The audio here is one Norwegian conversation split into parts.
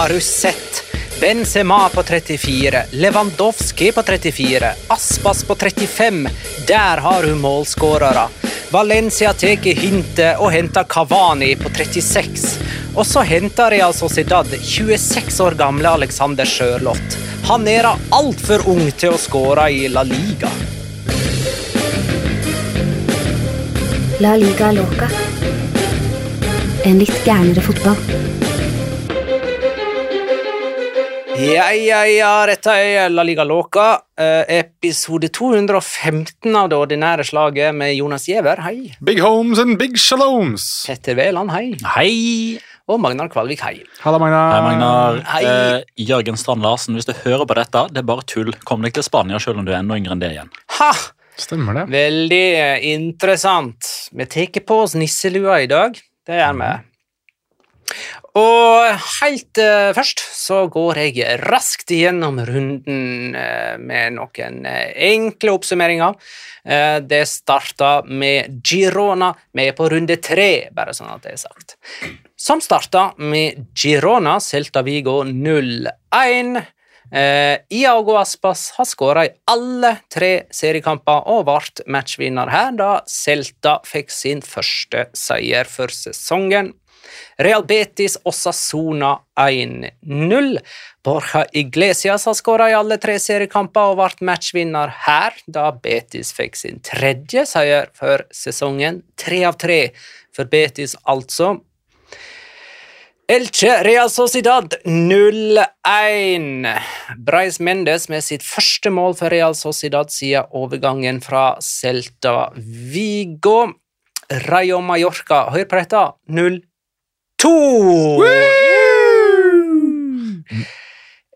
Har du sett? Benzema på 34, Lewandowski på 34, Aspas på 35. Der har hun målskårere. Valencia tar hintet og henter Cavani på 36. Og så henter Real Sociedad 26 år gamle Alexander Sjørloth. Han er da altfor ung til å skåre i La Liga. La liga loca. En litt gærnere fotball. Ja, ja, ja, dette er La Liga Loca, eh, episode 215 av det ordinære slaget med Jonas Giæver, hei. Big homes and big shaloms. Petter Wæland, hei. Hei! Og Magnar Kvalvik, hei. Halla, Magnar. Hei, Magnar. Hei. Eh, Jørgen Strand Larsen, hvis du hører på dette, det er bare tull. Kom deg til Spania selv om du er enda yngre enn det igjen. Ha! Stemmer det. Veldig eh, interessant. Vi tar på oss nisselua i dag. Det gjør vi. Og helt uh, først så går jeg raskt igjennom runden uh, med noen uh, enkle oppsummeringer. Det starta med Girona. Vi er på runde tre, bare sånn at det er sagt. Som starta med Girona, Celta Vigo 0-1. Eh, Iago Aspas har skåra i alle tre seriekamper og ble matchvinner her, da Celta fikk sin første seier for sesongen. Real Betis Osasona 1-0. Borja Iglesias har skåra i alle tre seriekamper og ble matchvinner her, da Betis fikk sin tredje seier for sesongen. Tre av tre for Betis, altså. Elche Real Sociedad 0-1. Breis Mendes med sitt første mål for Real Sociedad siden overgangen fra Celta Vigo. Rayo Mallorca, hør på dette, 0-2!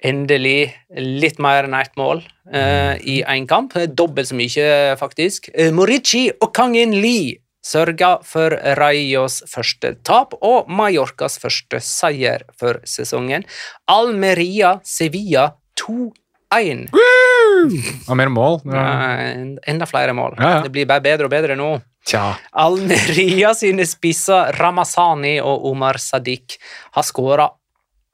Endelig litt mer enn ett mål uh, i én kamp. Dobbelt så mye, faktisk. Eh, Morici og Kangin Lee sørga for Rayos første tap og Mallorcas første seier for sesongen. Almeria Sevilla 2-1. Og mer mål. Ja. Enda flere mål. Ja, ja. Det blir bare bedre og bedre nå. Tja. Almeria sine spisser Ramazani og Omar Sadiq har skåra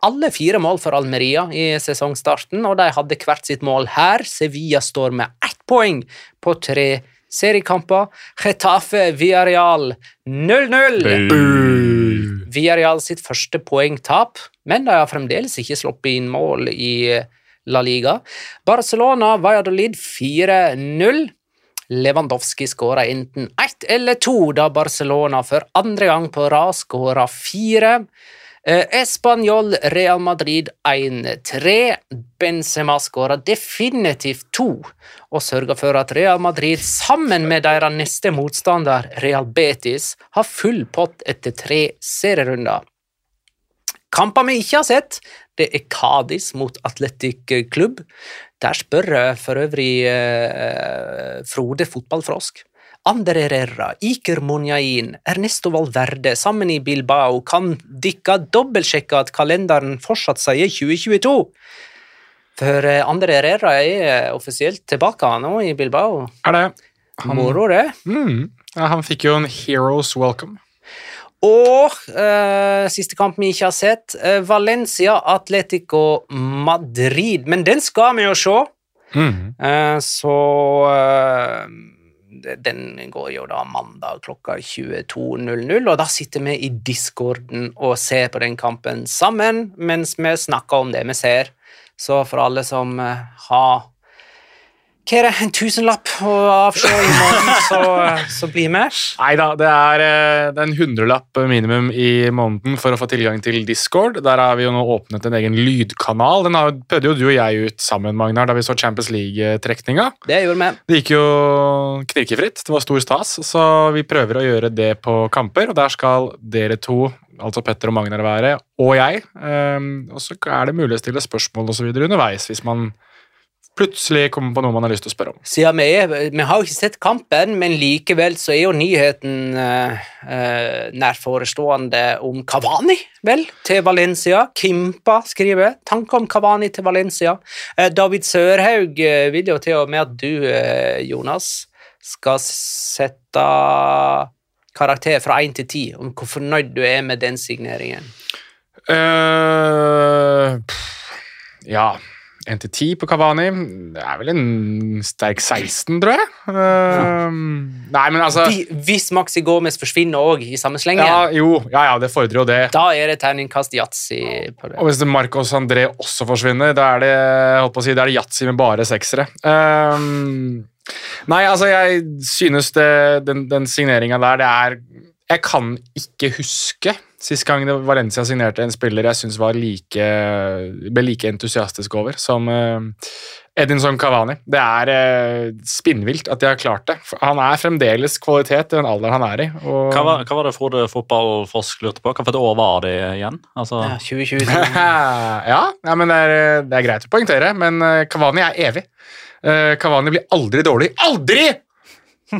alle fire mål for Almeria i sesongstarten, og de hadde hvert sitt mål her. Sevilla står med ett poeng på tre seriekamper. Getafe Villarreal 0-0. Villarreal sitt første poengtap, men de har fremdeles ikke sluppet inn mål i La Liga. Barcelona Valladolid 4-0. Lewandowski skåra enten ett eller to da Barcelona for andre gang på rad skåra fire. Eh, Español Real Madrid 1-3. Benzema skåra definitivt to, og sørga for at Real Madrid sammen med deres neste motstander, Real Betis, har full pott etter tre serierunder. Kamper vi ikke har sett, det er Kadis mot Atletic Klubb. Der spør jeg for øvrig eh, Frode Fotballfrosk. Ander Herrera, Iker Monjain, Ernesto Valverde sammen i Bilbao kan dere dobbeltsjekke at kalenderen fortsatt sier 2022? For eh, Ander Herrera er offisielt tilbake nå i Bilbao. Er det? Han, Moro, det. mm, ja, han fikk jo en heroes welcome. Og uh, siste kamp vi ikke har sett, uh, Valencia Atletico Madrid. Men den skal vi jo se. Mm. Uh, så Den går jo da mandag klokka 22.00, og da sitter vi i discorden og ser på den kampen sammen mens vi snakker om det vi ser. Så for alle som har hva er det, en tusenlapp å avse i måneden, så, eh, så bli med. Nei da, det er, eh, det er en hundrelapp minimum i måneden for å få tilgang til Discord. Der har vi jo nå åpnet en egen lydkanal. Den har- prøvde jo du og jeg ut sammen, Magnar, da vi så Champions League-trekninga. Det gjorde vi. Det gikk jo knirkefritt. Det var stor stas. Så vi prøver å gjøre det på kamper, og der skal dere to, altså Petter og Magnar, være, og jeg. Um, og så er det mulig å stille spørsmål og så videre underveis hvis man plutselig kommer på noe man har lyst til å spørre om. Siden vi, er, vi har jo ikke sett kampen, men likevel så er jo nyheten eh, eh, nær forestående om Cavani, vel, til Valencia. Kimpa skriver 'Tanke om Cavani til Valencia'. Eh, David Sørhaug vil jo til og med at du, Jonas, skal sette karakter fra én til ti om hvor fornøyd du er med den signeringen. Uh, pff, ja 1 til 10 på Kavani. Det er vel en sterk 16, tror jeg. Eh, nei, men altså De, Hvis Maxi Gomez forsvinner òg i samme slenge, ja, Jo, ja, ja, det fordrer jo det. da er det terningkast yatzy. Og hvis Marcos André også forsvinner, da er det holdt på å si, da er det yatzy med bare seksere. Uh, nei, altså, jeg synes det, den, den signeringa der, det er Jeg kan ikke huske sist gang det Valencia signerte en spiller jeg syns like ble like entusiastisk over som eh, Edinson Cavani. Det er eh, spinnvilt at de har klart det. Han er fremdeles kvalitet i den alderen han er i. Og, Hva var, hva var det Frode Fotballforsk lurte på? Hva år var det igjen? Altså, Ja, 2020. ja, ja, men det er, det er greit å poengtere, men eh, Cavani er evig. Eh, Cavani blir aldri dårlig. Aldri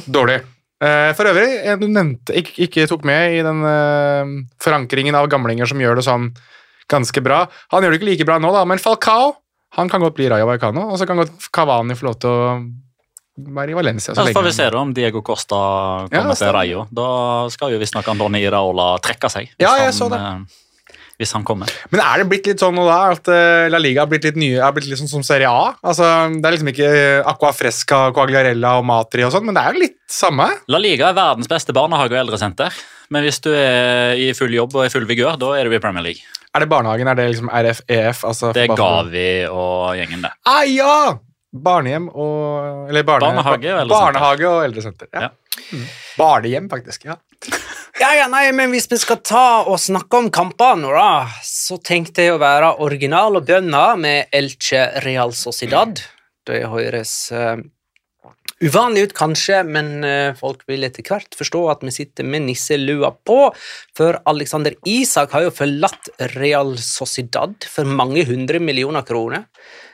dårlig! Eh, For øvrig, en du nevnte, ikke, ikke tok med i den eh, forankringen av gamlinger som gjør det sånn ganske bra. Han gjør det ikke like bra nå, da, men Falcao han kan godt bli Rayo Vallecano, og så kan godt Cavani få lov til å være i Valencia. så får vi se om Diego Costa Ja, kommer til. Rayo. Da skal jo visstnok Andoni Iraola trekke seg. Ja, jeg han, så det. eh, Hvis han kommer. Men er det blitt litt sånn nå da, at eh, La Liga har blitt litt nye, har blitt litt sånn som Serie A? Altså, Det er liksom ikke Aqua Fresca, Coagliarella og Matri og sånn, men det er jo litt samme. La Liga er verdens beste barnehage- og eldresenter. Men hvis du er i full jobb og i full vigør, da er du i Premier League. Er det barnehagen? Er det liksom RFEF? Altså, Det er? Gavi og gjengen, det. Ah, ja! Barnehjem og Eller barne, Barnehage og. Barnehage og eldresenter. Ja. Mm. Barnehjem, faktisk. ja. Ja, ja, nei, men hvis vi skal ta og snakke om kampene da, så tenkte jeg å være original og bønna med Elche Real Sociedad. Det høres uh, uvanlig ut, kanskje, men uh, folk vil etter hvert forstå at vi sitter med nisselua på, for Alexander Isak har jo forlatt Real Sociedad for mange hundre millioner kroner.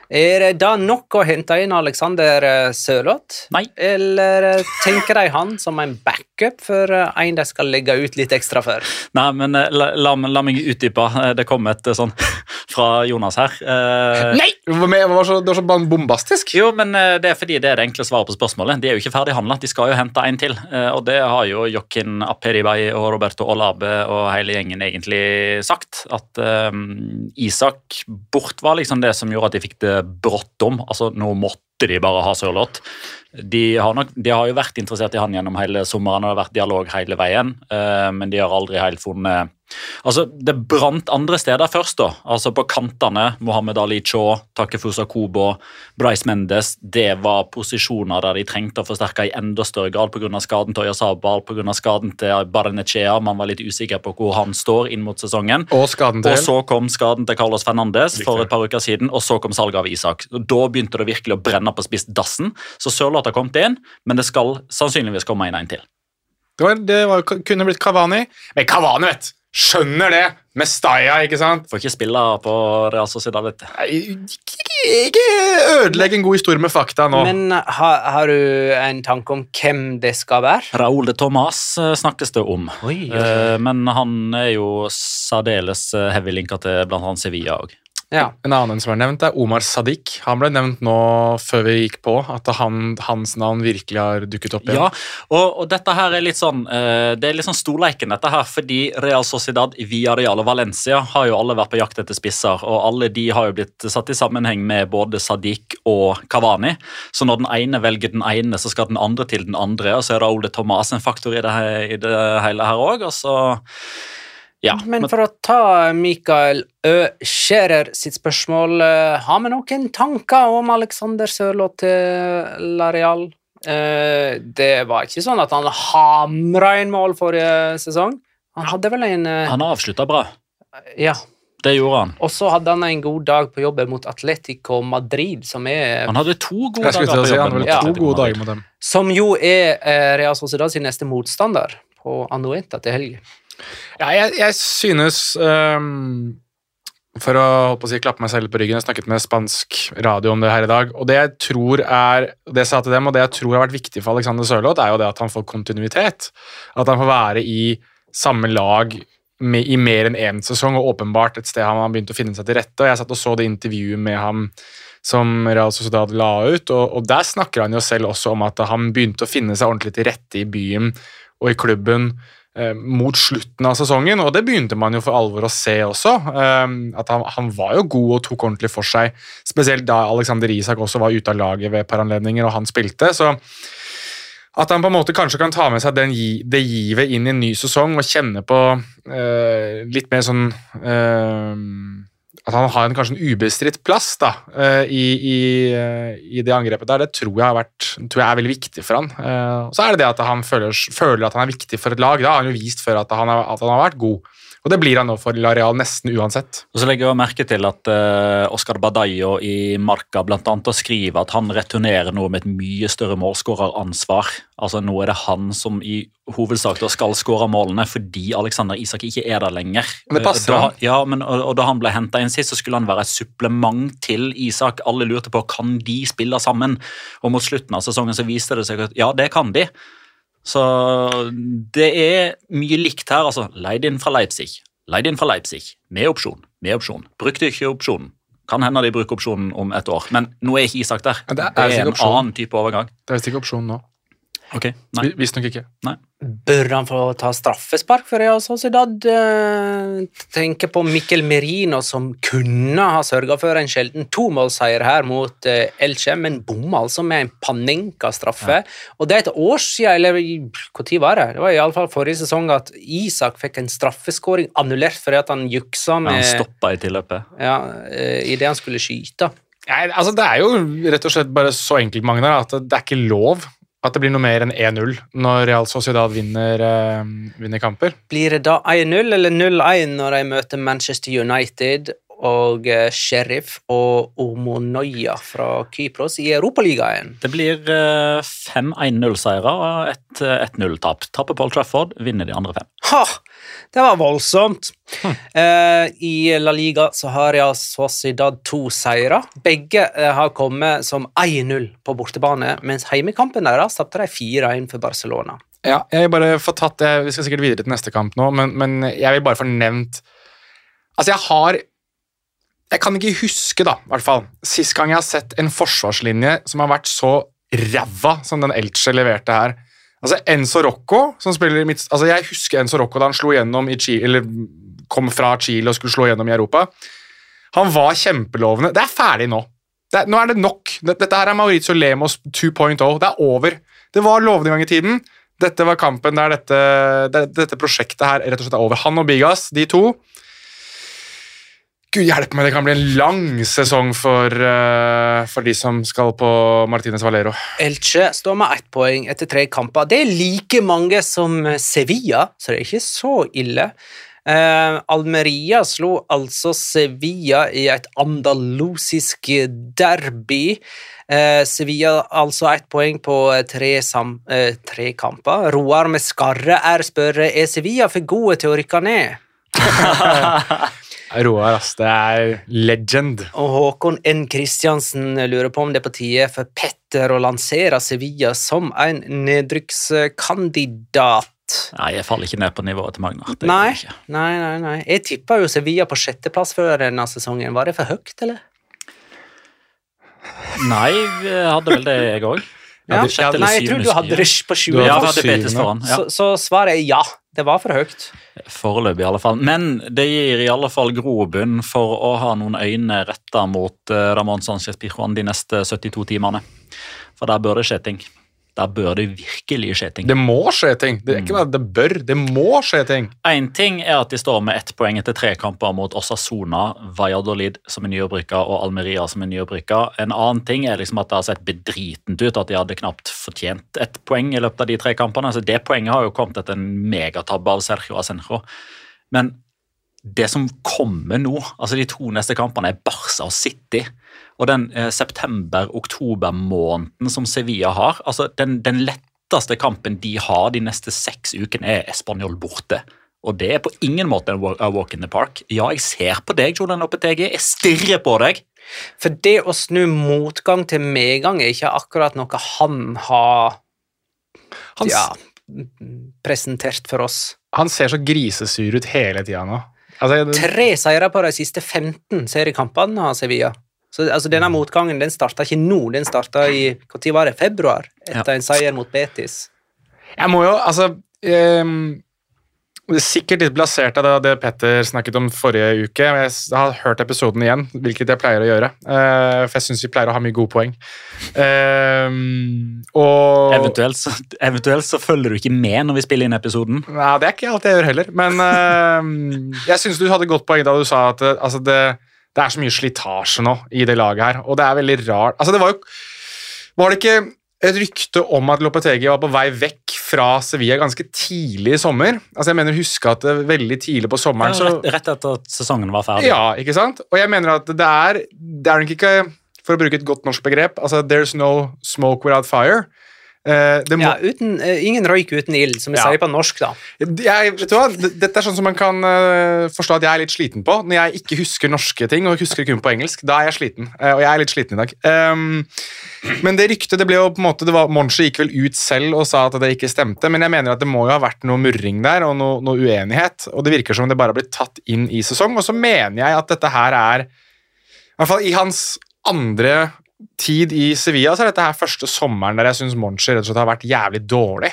Er det nok å hente inn Alexander eh, Sørloth? Nei. Eller eh, tenker de han som en backup for eh, en de skal legge ut litt ekstra for? Nei, men la, la, la meg utdype. Det kom et sånn fra Jonas her. Eh, Nei! Det var så, det var så bombastisk. Jo, men det er fordi det er det enkle svaret på spørsmålet. De er jo ikke ferdig handla, de skal jo hente en til. Og det har jo Jokin Aperibay og Roberto Olabe og hele gjengen egentlig sagt. At eh, Isak bort var liksom det som gjorde at de fikk det bråttom. Altså, nå måtte de bare ha Sørloth. De de har jo vært interessert i han gjennom hele sommeren, og det har vært dialog hele veien, eh, men de har aldri helt funnet Altså, Det brant andre steder først. da. Altså På kantene, Mohammed Ali Chaw, Takefusa Kobo, Bryce Mendes. Det var posisjoner der de trengte å forsterke i enda større grad pga. skaden til Oyasabal, pga. skaden til Barnechea. Man var litt usikker på hvor han står inn mot sesongen. Og skaden til Og så kom skaden til Carlos Fernandes for et par uker siden, og så kom salget av Isak. Og Da begynte det virkelig å brenne på spiss dassen. Så Sørloth har kommet inn, men det skal sannsynligvis komme inn en til. Det, var, det var, kunne blitt Kavani. Men Kavani, vet Skjønner det! Med Staya, ikke sant? Får ikke spille på Real Sociedad. vet du. Nei, Ikke, ødelegg en god historie med fakta nå. Men har, har du en tanke om hvem det skal være? Raúl de Tomas eh, snakkes det om, Oi, okay. men han er jo særdeles eh, heavy linka til bl.a. Sevilla òg. Ja. En annen som er nevnt, er Omar Sadiq. Han ble nevnt nå før vi gikk på, at han, hans navn virkelig har dukket opp igjen. Ja, og, og dette her er litt sånn eh, Det er litt sånn storleiken, dette her, fordi Real Sociedad, Villarreal og Valencia har jo alle vært på jakt etter spisser, og alle de har jo blitt satt i sammenheng med både Sadiq og Kavani. Så når den ene velger den ene, så skal den andre til den andre, og så er det Ole Thomas en faktor i det, i det hele her òg, og så ja. Men for å ta Mikael Ø. Scherer sitt spørsmål, eh, har vi noen tanker om Alexander Sørloth til Lareal? Eh, det var ikke sånn at han hamra inn mål forrige sesong. Han hadde vel en eh, Han avslutta bra. Ja. Det gjorde han. Og så hadde han en god dag på jobben mot Atletico Madrid, som er Han hadde to gode dager på jobben. mot to gode dager med dem. Som jo er eh, Real Sociedad sin neste motstander på Anueta til helg. Ja, jeg, jeg synes um, For å å si, klappe meg selv på ryggen, jeg snakket med spansk radio om det her i dag. og Det jeg tror er, det jeg sa til dem, og det jeg tror har vært viktig for Alexander Sørloth, er jo det at han får kontinuitet. At han får være i samme lag med, i mer enn én sesong, og åpenbart et sted han har begynt å finne seg til rette. og Jeg satt og så det intervjuet med ham som Real Sociedad la ut, og, og der snakker han jo selv også om at han begynte å finne seg ordentlig til rette i byen og i klubben mot slutten av sesongen, og det begynte man jo for alvor å se også. eh, at han, han var jo god og tok ordentlig for seg, spesielt da Alexander Isak også var ute av laget ved et par anledninger, og han spilte. så at han på en måte kanskje kan ta med seg den, det givet inn i en ny sesong og kjenne på eh, litt mer sånn eh, At han har en kanskje en ubestridt plass da, eh, i, i, eh, i det angrepet der, det tror jeg, har vært, tror jeg er veldig viktig for han. Eh, og så er det det at han føler, føler at han er viktig for et lag. Da har han jo vist før at han, er, at han har vært god. Og det blir han nå for Lareal nesten uansett. Og så legger jeg merke til at uh, Oscar Badayo i Marka blant annet skriver at han returnerer noe med et mye større målskåreransvar. Altså Nå er det han som i hovedsak skal skåre målene fordi Alexander Isak ikke er der lenger. Men det passer da, han. ja, men, og, og Da han ble henta inn sist, så skulle han være et supplement til Isak. Alle lurte på kan de spille sammen. Og mot slutten av sesongen så viste det seg at ja, det kan de. Så det er mye likt her. altså Leid inn fra Leipzig. Leid inn fra Leipzig, med opsjon. Med opsjon. Brukte ikke opsjonen. Kan hende de bruker opsjonen om et år, men nå er ikke Isak der. Det er det er en opsjon. annen type overgang. Det er visst ikke opsjon nå. Ok, nei. Vi- Visstnok ikke. Bør han få ta straffespark for Real Sociedad? Eh, Tenker på Mikkel Merino, som kunne ha sørga for en sjelden tomålsseier her mot eh, Elche, men bomma altså med en Panenka-straffe. Og det er et år siden, eller når var det? Det var iallfall forrige sesong at Isak fikk en straffeskåring annullert fordi at han juksa Han med stoppa i tilløpet. ja, eh, idet han skulle skyte. Nei, altså Det er jo rett og slett bare så enkelt Magnar, at det er ikke lov at det blir noe mer enn 1-0 når Real Sociedad vinner, eh, vinner kamper. Blir det da 1-0 eller 0-1 når de møter Manchester United og eh, Sheriff og Omonoya fra Kypros i Europaligaen? Det blir eh, fem 1-0-seire og et eh, 1-0-tap. Tapper Paul Trafford, vinner de andre fem. Ha! Det var voldsomt. Eh, I La Liga så har Real Sociedad to seire. Begge eh, har kommet som 1-0 på bortebane, mens heimekampen deres tapte de 4-1 for Barcelona. Ja, jeg har bare fått tatt det, Vi skal sikkert videre til neste kamp nå, men, men jeg vil bare få nevnt Altså, jeg har Jeg kan ikke huske, da, hvert fall, sist gang jeg har sett en forsvarslinje som har vært så ræva som den Elche leverte her. Altså, Enzo Rocco, som spiller i midt... Altså, jeg husker Enzo Rocco da han slo gjennom i Chile, eller kom fra Chile og skulle slå gjennom i Europa. Han var kjempelovende. Det er ferdig nå. Det nå er det nok. Dette, her er Maurizio Lemos 2.0. Det er over. Det var lovende en gang i tiden. Dette var kampen der dette, dette prosjektet her rett og slett er over. Han og Bigas, de to Gud hjelpe meg, det kan bli en lang sesong for, uh, for de som skal på Martinez Valero. Elche står med ett poeng etter tre kamper. Det er like mange som Sevilla, så det er ikke så ille. Uh, Almeria slo altså Sevilla i et andalusisk derby. Uh, Sevilla altså ett poeng på tre, sam, uh, tre kamper. Roar med skarre er spørre er Sevilla for gode til å rykke ned. Roar, ass. Det er legend. Og Håkon N. Kristiansen lurer på om det er på tide for Petter å lansere Sevilla som en nedrykkskandidat. Nei, jeg faller ikke ned på nivået til Magnar. Nei, jeg nei, nei, nei. Jeg tippa jo Sevilla på sjetteplass før denne sesongen. Var det for høyt, eller? Nei, vi hadde vel det, jeg òg. Ja. sjette Nei, jeg tror du hadde det på sjuende. 20. har Ja, hadde Betis foran. Ja. Så, så svaret er ja. Det var for høyt. Foreløpig, i alle fall. Men det gir i alle fall grobunn for å ha noen øyne retta mot eh, Ramón Sánchez Pijuan de neste 72 timene. For der bør det skje ting. Der bør det virkelig skje ting. Det må skje ting. Det er ikke bare det bør, det må skje ting. Én ting er at de står med ett poeng etter tre kamper mot Osasona, Valladolid som er nyopprykka og Almeria som er nyopprykka. En annen ting er liksom at det har sett bedritent ut, at de hadde knapt fortjent ett poeng i løpet av de tre kampene. Så Det poenget har jo kommet etter en megatabbe av Sergio Asenjo. Men det som kommer nå, altså de to neste kampene, er Barca og City. Og den eh, september-oktober-måneden som Sevilla har, altså den, den letteste kampen de har de neste seks ukene, er Español borte. Og det er på ingen måte en walk in the park. Ja, jeg ser på deg, Jordan Lopetegi. Jeg stirrer på deg. For det å snu motgang til medgang er ikke akkurat noe han har Hans... ja, presentert for oss. han ser så grisesur ut hele tida nå. Altså, det- Tre seire på de siste 15 seriekampene av Sevilla. Så altså, Denne motgangen den starta ikke nå, den starta i når var det, februar, etter en seier mot Betis. Jeg må jo, altså um det er Sikkert litt blasert av det, Petter snakket om forrige uke. Jeg har hørt episoden igjen, hvilket jeg pleier å gjøre. eh, for jeg syns vi pleier å ha mye gode poeng. Ehm, og Eventuelt så, eventuelt så følger du ikke med når vi spiller inn episoden. Nei, det er ikke alt jeg gjør heller. Men ehm, jeg syns du hadde godt poeng da du sa at altså det, det er så mye slitasje nå i det laget her, og det er veldig rart. Altså, det var jo Var det ikke et rykte om at Lopetegi var på vei vekk fra Sevilla ganske tidlig i sommer? Altså, jeg mener huske at det veldig tidlig på sommeren så Rett, rett etter at sesongen var ferdig. Ja, ikke sant? Og jeg mener at det er Det er nok ikke For å bruke et godt norsk begrep altså There's no smoke without fire. Eh, det må, Ja, uten, eh, ingen røyk uten ild, som vi Ja. sier på norsk, da. jeg, vet du hva? Dette er sånn som man kan eh, forstå at jeg er litt sliten på. Når jeg ikke husker norske ting og husker kun på engelsk, da er jeg sliten. Og jeg er litt sliten i dag. Ehm, men det ryktet det ble jo på en måte, det var, Monchi gikk vel ut selv og sa at det ikke stemte, men jeg mener at det må jo ha vært noe murring der og noe, noe uenighet. Og det virker som det bare har blitt tatt inn i sesong. Og så mener jeg at dette her er I hvert fall i hans andre tid i Sevilla så er dette her første sommeren der jeg syns Monchi rett og slett har vært jævlig dårlig.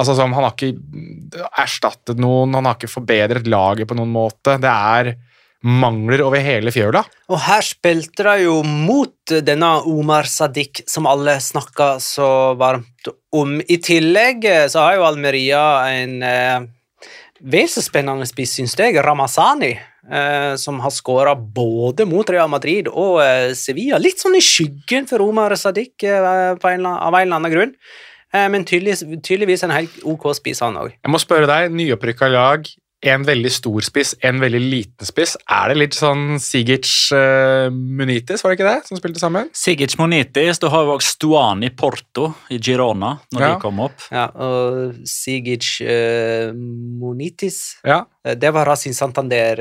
Altså som Han har ikke erstattet noen, han har ikke forbedret laget på noen måte. Det er mangler over hele fjøla. Og her spilte de jo mot denne Omar Sadiq, som alle snakka så varmt om. I tillegg eh, så har jo Almeria en eh, spennende spiss, syns jeg, Ramazani, som har skåra både mot Real Madrid og eh, Sevilla. Litt sånn i skyggen for Omar Sadiq eh, av en eller annen grunn. Eh, men tydeligvis, tydeligvis en helt ok spiss, han òg. Jeg må spørre deg, nyopprykka lag, en veldig stor spiss, en veldig liten spiss. Er det litt sånn Sigic uh, Munitis, var det ikke det, som spilte sammen? Sigic Monitis, du har jo også Stuani Porto i Girona når Ja. de kom opp. Ja, og Sigic uh, Monitis Ja. Eh, Det var Racing Santander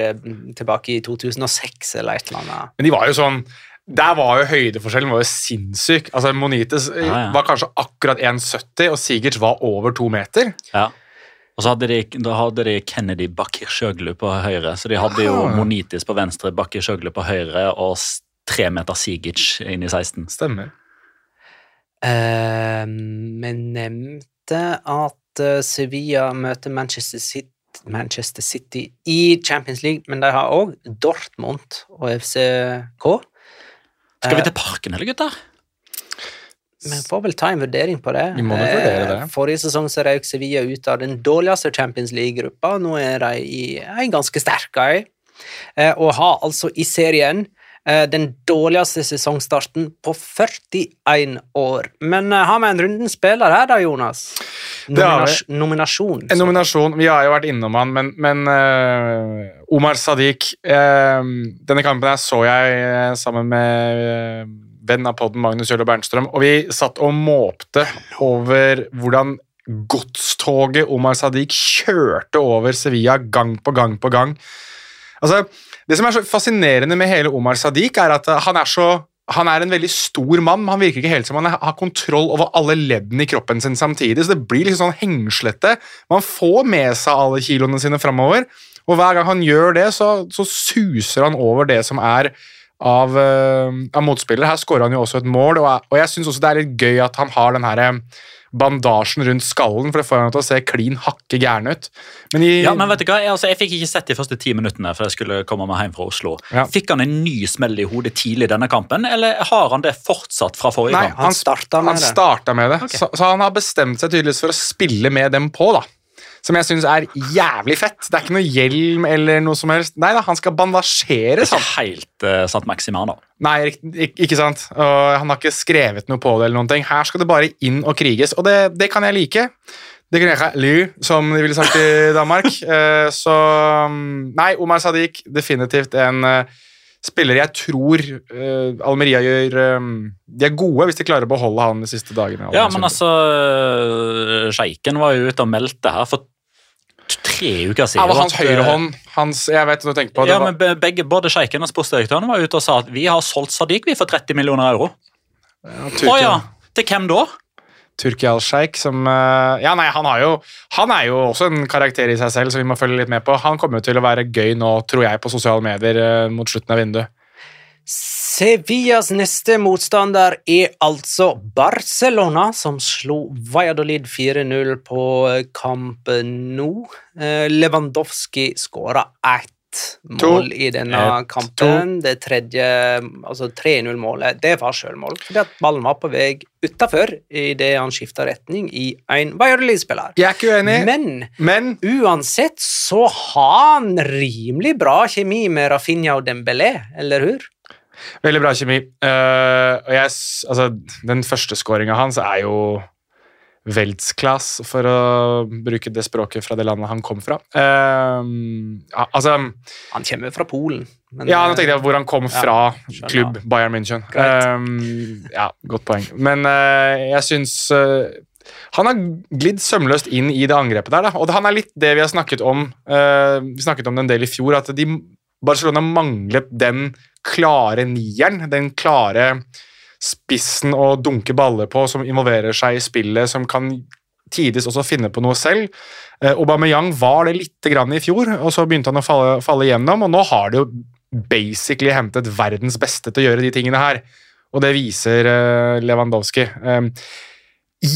tilbake i 2006 eller et eller annet. Men de var jo sånn der var jo høydeforskjellen var jo sinnssyk. Altså Monites Ja, ja. var kanskje akkurat 1,70, og Sigic var over to meter. Ja. Og så hadde de, da hadde de Kennedy Bakir Sjøglu på høyre, så de hadde jo. Monitis på venstre, Bakir Sjøglu på høyre og tre meter Sigic inn i 16. Stemmer. Eh, Vi nevnte at eh, Sevilla møter Manchester City, Manchester City i Champions League, men de har òg Dortmund og FCK. Skal vi Eh, til parken, eller gutter? Vi får vel ta en vurdering på det. Vi må vurdere det. Eh, Forrige sesong så røyk Sevilla ut av den dårligste Champions League-gruppa. Nå er de i en ganske sterk ei, eh, og har altså i serien eh, den dårligste sesongstarten på 41 år. Men har vi en runden spiller her, da, Jonas? Nominas nominasjon. En nominasjon. Vi har jo vært innom han, men, men uh, Omar Sadiq uh, Denne kampen her så jeg uh, sammen med venn av podden Magnus Jølle Bernstrøm, og vi satt og måpte over hvordan godstoget Omar Sadiq kjørte over Sevilla gang på gang på gang. Altså, det som er så fascinerende med hele Omar Sadiq, er at han er så han er en veldig stor mann, han virker ikke helt som han har kontroll over alle leddene i kroppen sin samtidig, så det blir liksom sånn hengslete. Man får med seg alle kiloene sine framover, og hver gang han gjør det, så, så suser han over det som er av, eh, av motspillere. Her skårer han jo også et mål, og, og jeg syns også det er litt gøy at han har den her eh, bandasjen rundt skallen, for det får han til å se klin hakke gæren ut. Men i, Ja, men vet du hva? Jeg, altså, jeg fikk ikke sett de første ti minuttene før jeg skulle komme meg hjem fra Oslo. Ja. Fikk han en ny smell i hodet tidlig i denne kampen, eller har han det fortsatt fra forrige Nei, kamp? Han starta med han det. starta med det. Så, så han har bestemt seg tydeligvis for å spille med dem på, da. Som jeg syns er jævlig fett. Det er ikke noe hjelm eller noe som helst. Nei da, han skal Det bandasjeres, er ikke helt uh, Sant Maximan, da. Nei, ikke, ikke- sant. Og han har ikke skrevet noe på det eller noen ting. Her skal det bare inn og kriges, og det, det kan jeg like. Det kan jeg like, som de ville sagt i Danmark. uh, så mm, Nei, Omar Sadiq, definitivt en eh, spiller jeg tror uh, Almeria gjør um, De er gode hvis de klarer å beholde han de siste dagene. Ja, men altså øh, Sjeiken var jo ute og meldte her for tre uker siden. det var hans at, øh, høyre hånd. Hans, jeg vet hva du tenker på. Det Ja, var, men begge, Både Sjeiken og sportsdirektøren var ute og sa at vi har solgt Sadiq vi for 30 millioner euro. Å ja, Til hvem da? Turki al-Sheikh som eh, Ja, nei, han, jo, han er jo også en karakter i seg selv, som vi må følge litt med på. Han kommer jo til å være gøy nå, tror jeg, på sosiale medier eh, mot slutten av vinduet. Sevillas neste motstander er altså Barcelona, som slo Valladolid 4-0 på kampen Nou. Eh, Lewandowski skåra ett mål i denne Et, kampen. Det tredje, altså 3-0-målet, det var sjølmål, fordi at ballen var på vei utafor idet han skifta retning i en Valladolid-spiller. Jeg er ikke uenig, Men men uansett så har han rimelig bra kjemi med Rafinha og Dembélé, eller hur? veldig bra kjemi. Uh, og jeg, altså, den første skåringa hans er jo Weltsklass, for å bruke det språket fra det landet han kom fra. Um, ja, altså Han kommer fra Polen. men, Ja, nå eh, tenkte jeg hvor han kom Ja, fra skjønner. klubb Bayern München. Um, ja, godt poeng. Men uh, jeg syns uh, han har glidd sømløst inn i det angrepet der. Da. Og han er litt det vi har snakket om Uh, Vi snakket om det en del i fjor, at de, Barcelona manglet den klare nieren. Den klare spissen å dunke baller på, som involverer seg i spillet, som kan tidvis også finne på noe selv. Eh, Aubameyang var det litt grann i fjor, og så begynte han å falle, falle gjennom, og nå har det jo basically hentet verdens beste til å gjøre de tingene her. Og det viser eh, Lewandowski. Eh,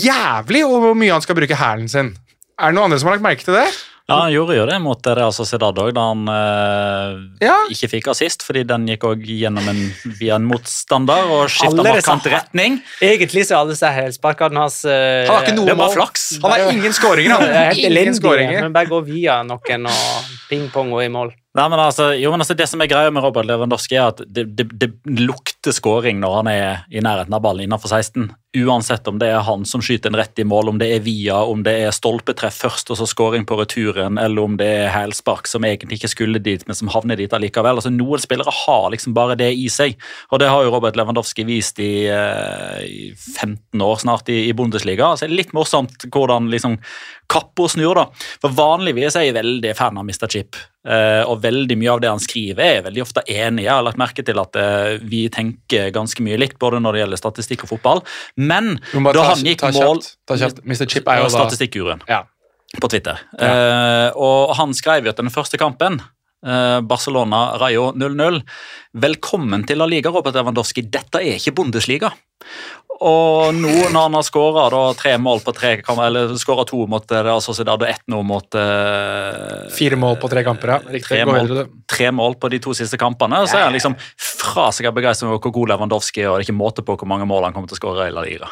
jævlig hvor mye han skal bruke hælen sin. Er det noen andre som har lagt merke til det? Ja, Han gjorde jo det mot Real Sociedad òg, da han eh, Ja. ikke fikk assist, fordi den gikk også gjennom en, via en motstander og skifta markant retning. Egentlig så er alle disse hælsparkene hans eh, Han har ikke noe Det er bare mål. flaks. Han har ingen skåringer, han. Helt Ingen skåringer. Men bare gå via noen og ping-pong og i mål. Nei, men altså, jo, men altså Det som er greia med Robert Lewandowski, er at det, det, det lukter skåring når han er i nærheten av ballen innenfor 16. Uansett om det er han som skyter en rett i mål, om det er via, om det er stolpetreff først og så skåring på returen, eller om det er hælspark som egentlig ikke skulle dit, men som havner dit allikevel. Altså, Noen spillere har liksom bare det i seg, og det har jo Robert Lewandowski vist i, eh, i 15 år snart i, i Bundesliga. Altså, det er litt morsomt hvordan liksom kappa snur, da. For vanligvis er jeg veldig fan av Mr. Chip. Eh, og veldig mye av det han skriver, er jeg veldig ofte enig. Jeg har lagt merke til at eh, vi tenker ganske mye likt, både når det gjelder statistikk og fotball. Men da ta- han gikk ta mål kjapt, ta kjapt. Mr. Chip er jo da Statistikkguruen Ja. på Twitter. Eh, og han skrev jo at den første kampen eh, Barcelona-Rayo 0-0. Velkommen til La Liga, Robert Lewandowski. Dette er ikke Bundesliga. og nå når han har skåra tre mål på tre kamper, eller skåra to mot altså, Real Sociedad og ett nå mot uh, Fire mål på tre kamper, ja. Riktig. Tre mål, tre mål på de to siste kampene. Så er han liksom fra seg av begeistring over hvor god Lewandowski er, og det er ikke måte på hvor mange mål han kommer til å skåre i La Liga.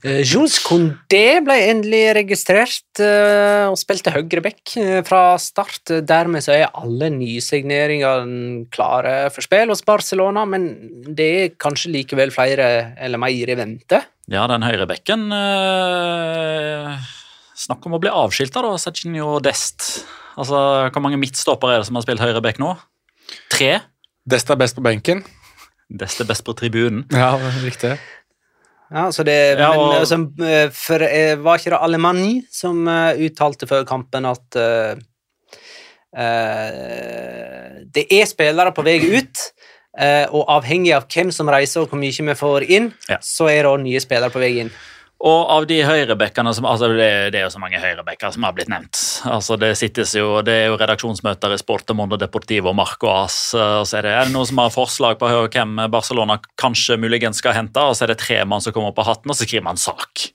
Eh, Jules Condé ble endelig registrert eh, og spilte høyreback eh, fra start. Dermed så er alle nysigneringene klare for spill hos Barcelona, men det er kanskje likevel flere eller mer i vente. Ja, den høyrebekken eh, Snakk om å bli avskilta, da, Serginho Dest. Altså, Hvor mange midtstoppere er det som har spilt høyrebekk nå? Tre? Dest er best på benken. Dest er best på tribunen. Ja, riktig. Ja, så det, Ja, men og- altså, eh, for, eh, Var ikke det Alemani som eh, uttalte før kampen at uh, uh, det er spillere på vei ut, uh, og avhengig av hvem som reiser og hvor mye vi får inn, Ja. så er det nye spillere på vei inn. Og av de høyrebekkene som altså det, det er jo så mange høyrebekker som har blitt nevnt. Altså Det jo, det er jo redaksjonsmøter i Sporte Mondo Deportivo Marco As. Og så er det, er det noen som har forslag på hvem Barcelona kanskje muligens skal hente, og så er det tre mann som kommer på hatten, og så skriver man sak.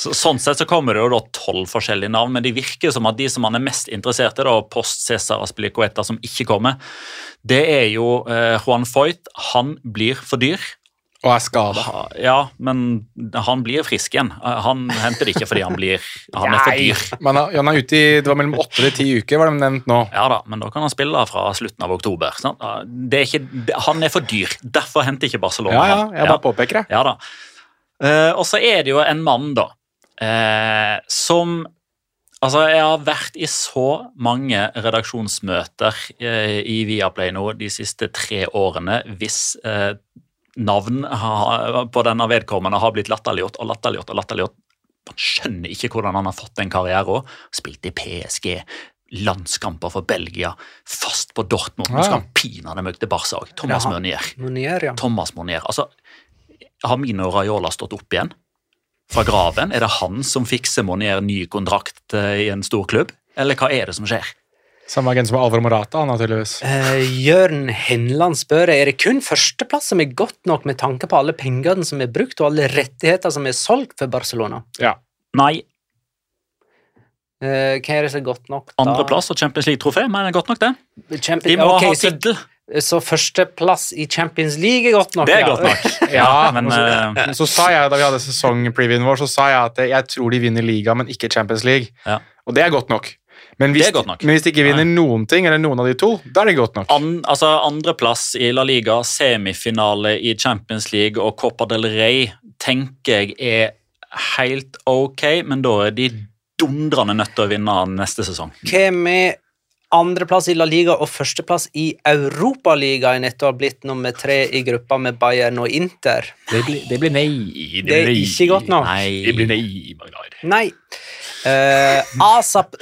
Så, sånn sett så kommer det jo da tolv forskjellige navn, men det virker som at de som man er mest interessert i, da, post Cæsar Aspilicueta, som ikke kommer, det er jo eh, Juan Foyt. Han blir for dyr. Og er skada. Ja, men han blir frisk igjen. Han henter det ikke fordi han blir Han er for dyr. Men han han er ute i Det var mellom åtte og ti uker, var det nevnt nå. Ja da, men da kan han spille fra slutten av oktober. Sant? Det er ikke, han er for dyr. Derfor henter ikke Barcelona Ja, ja, jeg bare påpeker det. Ja da. Eh, og så er det jo en mann, da, eh, som Altså, jeg har vært i så mange redaksjonsmøter eh, i Viaplay nå de siste tre årene hvis eh, navn på denne vedkommende har blitt latterliggjort og latterliggjort og latterliggjort. Man skjønner ikke hvordan han har fått den karrieren. Spilt i PSG, landskamper for Belgia, fast på Dortmund. Nå skal han pinadø møte Barca òg. Thomas Ja. Meunier. Monier, ja. Thomas Monier. Altså, har Mino Raiola stått opp igjen fra graven? Er det han som fikser Monier ny kontrakt eh, i en stor klubb? Eller hva er det som skjer? Samme agent som Alvaro Morata, naturligvis. Uh. Eh, Jørn Henland spør er det kun førsteplass som er godt nok med tanke på alle pengene som er brukt og alle rettigheter som er solgt for Barcelona. Ja. Nei, Uh, hva er det som er godt nok? da? andreplass og Champions League-trofé, men det er godt nok, det. Champions, De må okay, ha så, tittel. så førsteplass i Champions League er godt nok? Det er ja. godt nok. Ja, men eh, så sa jeg da vi hadde sesongpreviewen vår, så sa jeg at jeg tror de vinner liga, men ikke Champions League. Ja. Og det er godt nok. Men hvis, Det er godt nok. men hvis de ikke vinner noen ting, eller noen av de to, da er det godt nok. An, altså Andreplass i La Liga, semifinale i Champions League og Copa del Rey tenker jeg er helt ok, men da er de dundrende nødt til å vinne neste sesong. Hva med andreplass i La Liga og førsteplass i Europaligaen etter å ha blitt nummer tre i gruppa med Bayern og Inter? Det blir, det blir nei. Det er ikke godt nok. Nei. Det blir nei, Magnar. Nei. Uh, Asap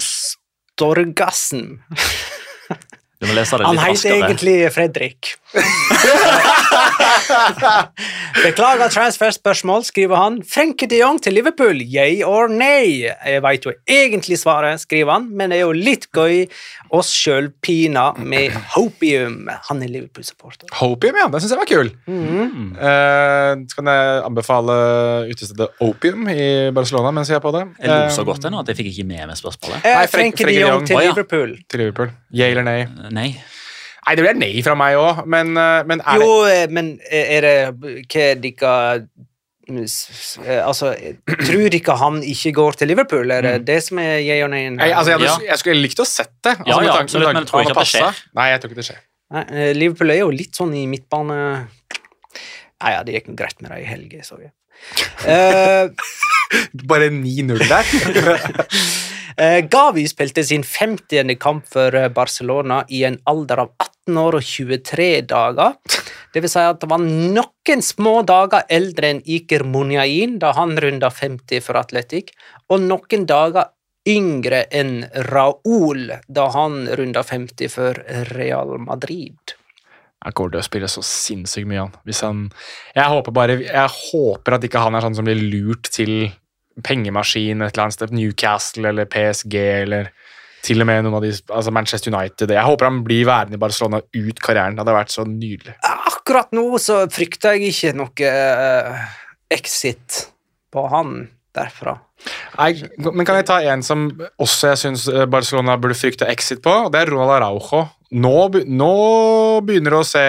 Storgassen. Du må lese det Han heter egentlig Fredrik. Beklager transferspørsmål, skriver han. Frenke de Jong til Liverpool, yay or nay? Jeg veit jo egentlig svaret, skriver han, men det er jo litt gøy oss sjøl pina med hopium. Han er Liverpool-supporter. Hopium, ja. Den syns jeg var kul. Mm. Uh, så kan jeg anbefale utestedet Opium i Barcelona mens jeg er på det. Jeg lo så godt godt ennå at jeg fikk ikke med meg spørsmålet. Eh, Frenke, Frenke de Frenkie de Jong til oh, ja. Liverpool. Til Liverpool. Yay eller nei? Nei. Nei, det blir nei fra meg òg, men, eh, men er Jo, eh, men er det Hva er dere Altså, tror dere han ikke går til Liverpool? Er det det som er yeah or nay? Nei, altså, jeg, hadde, Ja. jeg skulle likt å sett det. Altså, Ja, ja, tanken, absolutt, men jeg tror ikke at det skjer. Nei, jeg tror ikke det skjer. Nei, eh, Liverpool er jo litt sånn i midtbane Nei, ja, det gikk noe greit med dem i helga, så jeg. Eh, Bare 9-0 der. eh, Gavi spilte sin 50. kamp for eh, Barcelona i en alder av 18 år og 23 dager. Det vil si at det var noen små dager eldre enn Iker Munyain da han runda 50 for Atletic, og noen dager yngre enn Raúl da han runda 50 for Real Madrid. Han kommer til å spille så sinnssykt mye, han. Hvis han jeg, håper bare, jeg håper at ikke han er sånn som blir lurt til pengemaskin et eller annet sted. Newcastle eller PSG eller til og med noen av de, altså Manchester United. Jeg håper han blir værende i Barcelona ut karrieren. Det hadde vært så nydelig. Akkurat nå så frykter jeg ikke noe eh, exit på han derfra. Nei, men kan jeg ta en som også jeg syns Barcelona burde frykte exit på? og Det er Ronald Araujo. Nå, nå begynner det å se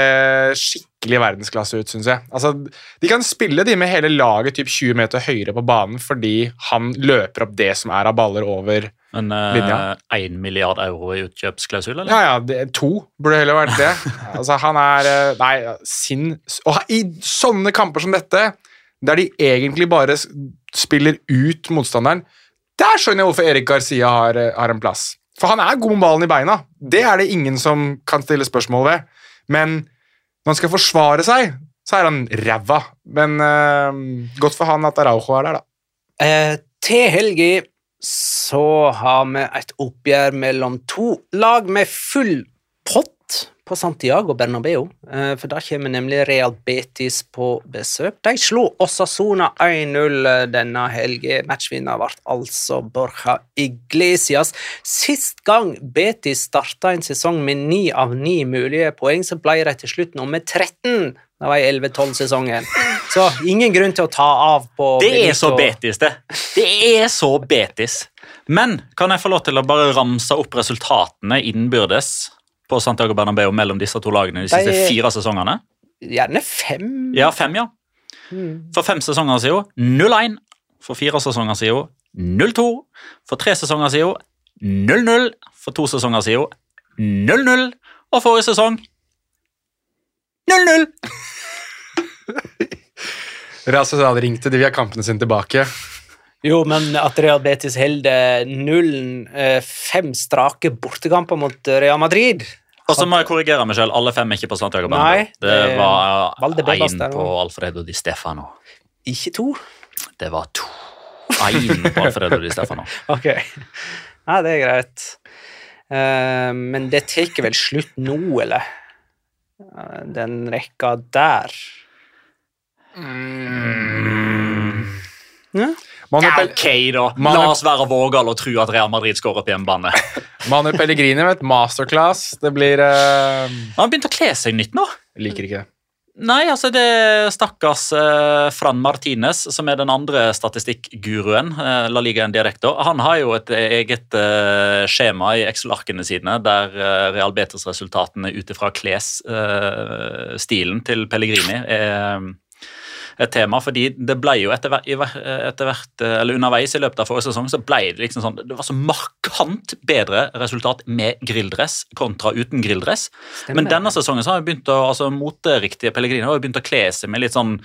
skikkelig verdensklasse ut, syns jeg. Altså, de kan spille de med hele laget typ 20 meter høyere på banen fordi han løper opp det som er av baller over Men Linja. én milliard euro i utkjøpsklausul, eller? Ja, ja, det, to burde heller vært det. Altså, han er eh, Nei, sin Og i sånne kamper som dette, der de egentlig bare spiller ut motstanderen, der skjønner jeg hvorfor Erik Garcia har, eh, har en plass. For han er god med ballen i beina. Det er det ingen som kan stille spørsmål ved. Men når han skal forsvare seg, så er han ræva. Men uh, godt for han at Araujo er der, da. Eh, til helga så har vi et oppgjør mellom to lag med full pott på Santiago Bernabeu. Eh, for da kommer nemlig Real Betis på besøk. De slo Osasona 1-0 denne helgen. Matchvinner ble altså Borja Iglesias. Sist gang Betis starta en sesong med ni av ni mulige poeng, så ble de til slutt nummer 13. Det var i 11-12-sesongen. Så ingen grunn til å ta av på Det er så betis, det. Det er så betis. Men kan jeg få lov til å bare ramse opp resultatene innbyrdes på Santiago Bernabeu mellom disse to lagene de siste er fire sesongene? Gjerne fem. Ja, fem, ja. Mm. For fem sesonger siden 0-1. For fire sesonger siden 0-2. For tre sesonger siden 0-0. For to sesonger siden 0-0. Og forrige sesong 0-0. Real Sociedad ringte, de via kampene sine tilbake. Jo, men at Real Betis holder nullen eh, fem strake bortekamper mot eh, Real Madrid Og så må jeg korrigere meg selv. Alle fem er ikke på Santiago Nei, Bernabeu. Det det- var én på. Alfredo Di Stefano. Ikke to? Det var to. Én på Alfredo Di Stefano. Ok. Ja, det er greit. Uh, men det tar vel slutt nå, eller? Den rekka der. Ja. Ja, ok, da. La oss være vågale og tro at Real Madrid skårer på hjemmebane. Manu Pellegrini med et masterclass. Det blir uh... Han har begynt å kle seg nytt nå. Liker ikke det. Nei, altså det er stakkars eh, Fran Martinez, som er den andre statistikkguruen, eh, La Liga en direktor. Han har jo et eget eh, skjema i Excel-arkene sine der eh, Real Betis-resultatene ut ifra klesstilen til Pellegrini er et tema, fordi det ble jo etter, hvert, eh, eller underveis i løpet av forrige sesong, så ble det liksom sånn, det var så markant bedre resultat med grilldress kontra uten grilldress. Men denne sesongen så har vi begynt å, altså moteriktige Pellegrino har begynt å kle seg med litt sånn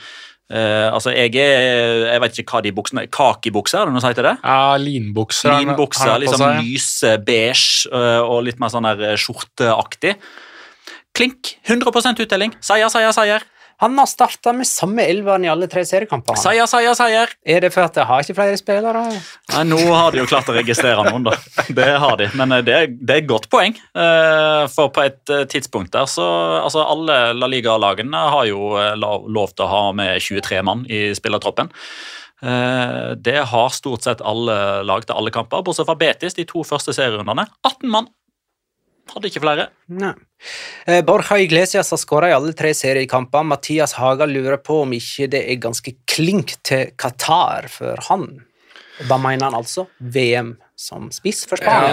Uh, altså Jeg er, jeg vet ikke hva de buksene Kakibukser, er det noe som heter det? Ja, linbukser. har Linbukser, liksom lyse beige uh, og litt mer sånn der skjorteaktig. Klink. 100% uttelling. Seier, seier, seier. Han har starta med samme elveren i alle tre seriekampene. Seier, seier, seier. Er det for at jeg har ikke flere spillere? Nei, Nå har de jo klart å registrere noen, da. Det har de. Men eh, det er, det er et godt poeng. Eh, For på et eh, tidspunkt der så Altså, alle La Liga-lagene har jo lov til å ha med 23 mann i spillertroppen. Eh, Det har stort sett alle lag til alle kamper, bortsett fra Betis, de to første serierundene. 18 mann. Hadde ikke flere. Nei. Eh, Borja Iglesias har skåra i alle tre seriekamper. Mathias Haga lurer på om ikke det er ganske klink til Qatar for han. Da mener han altså VM som spiss for Spania.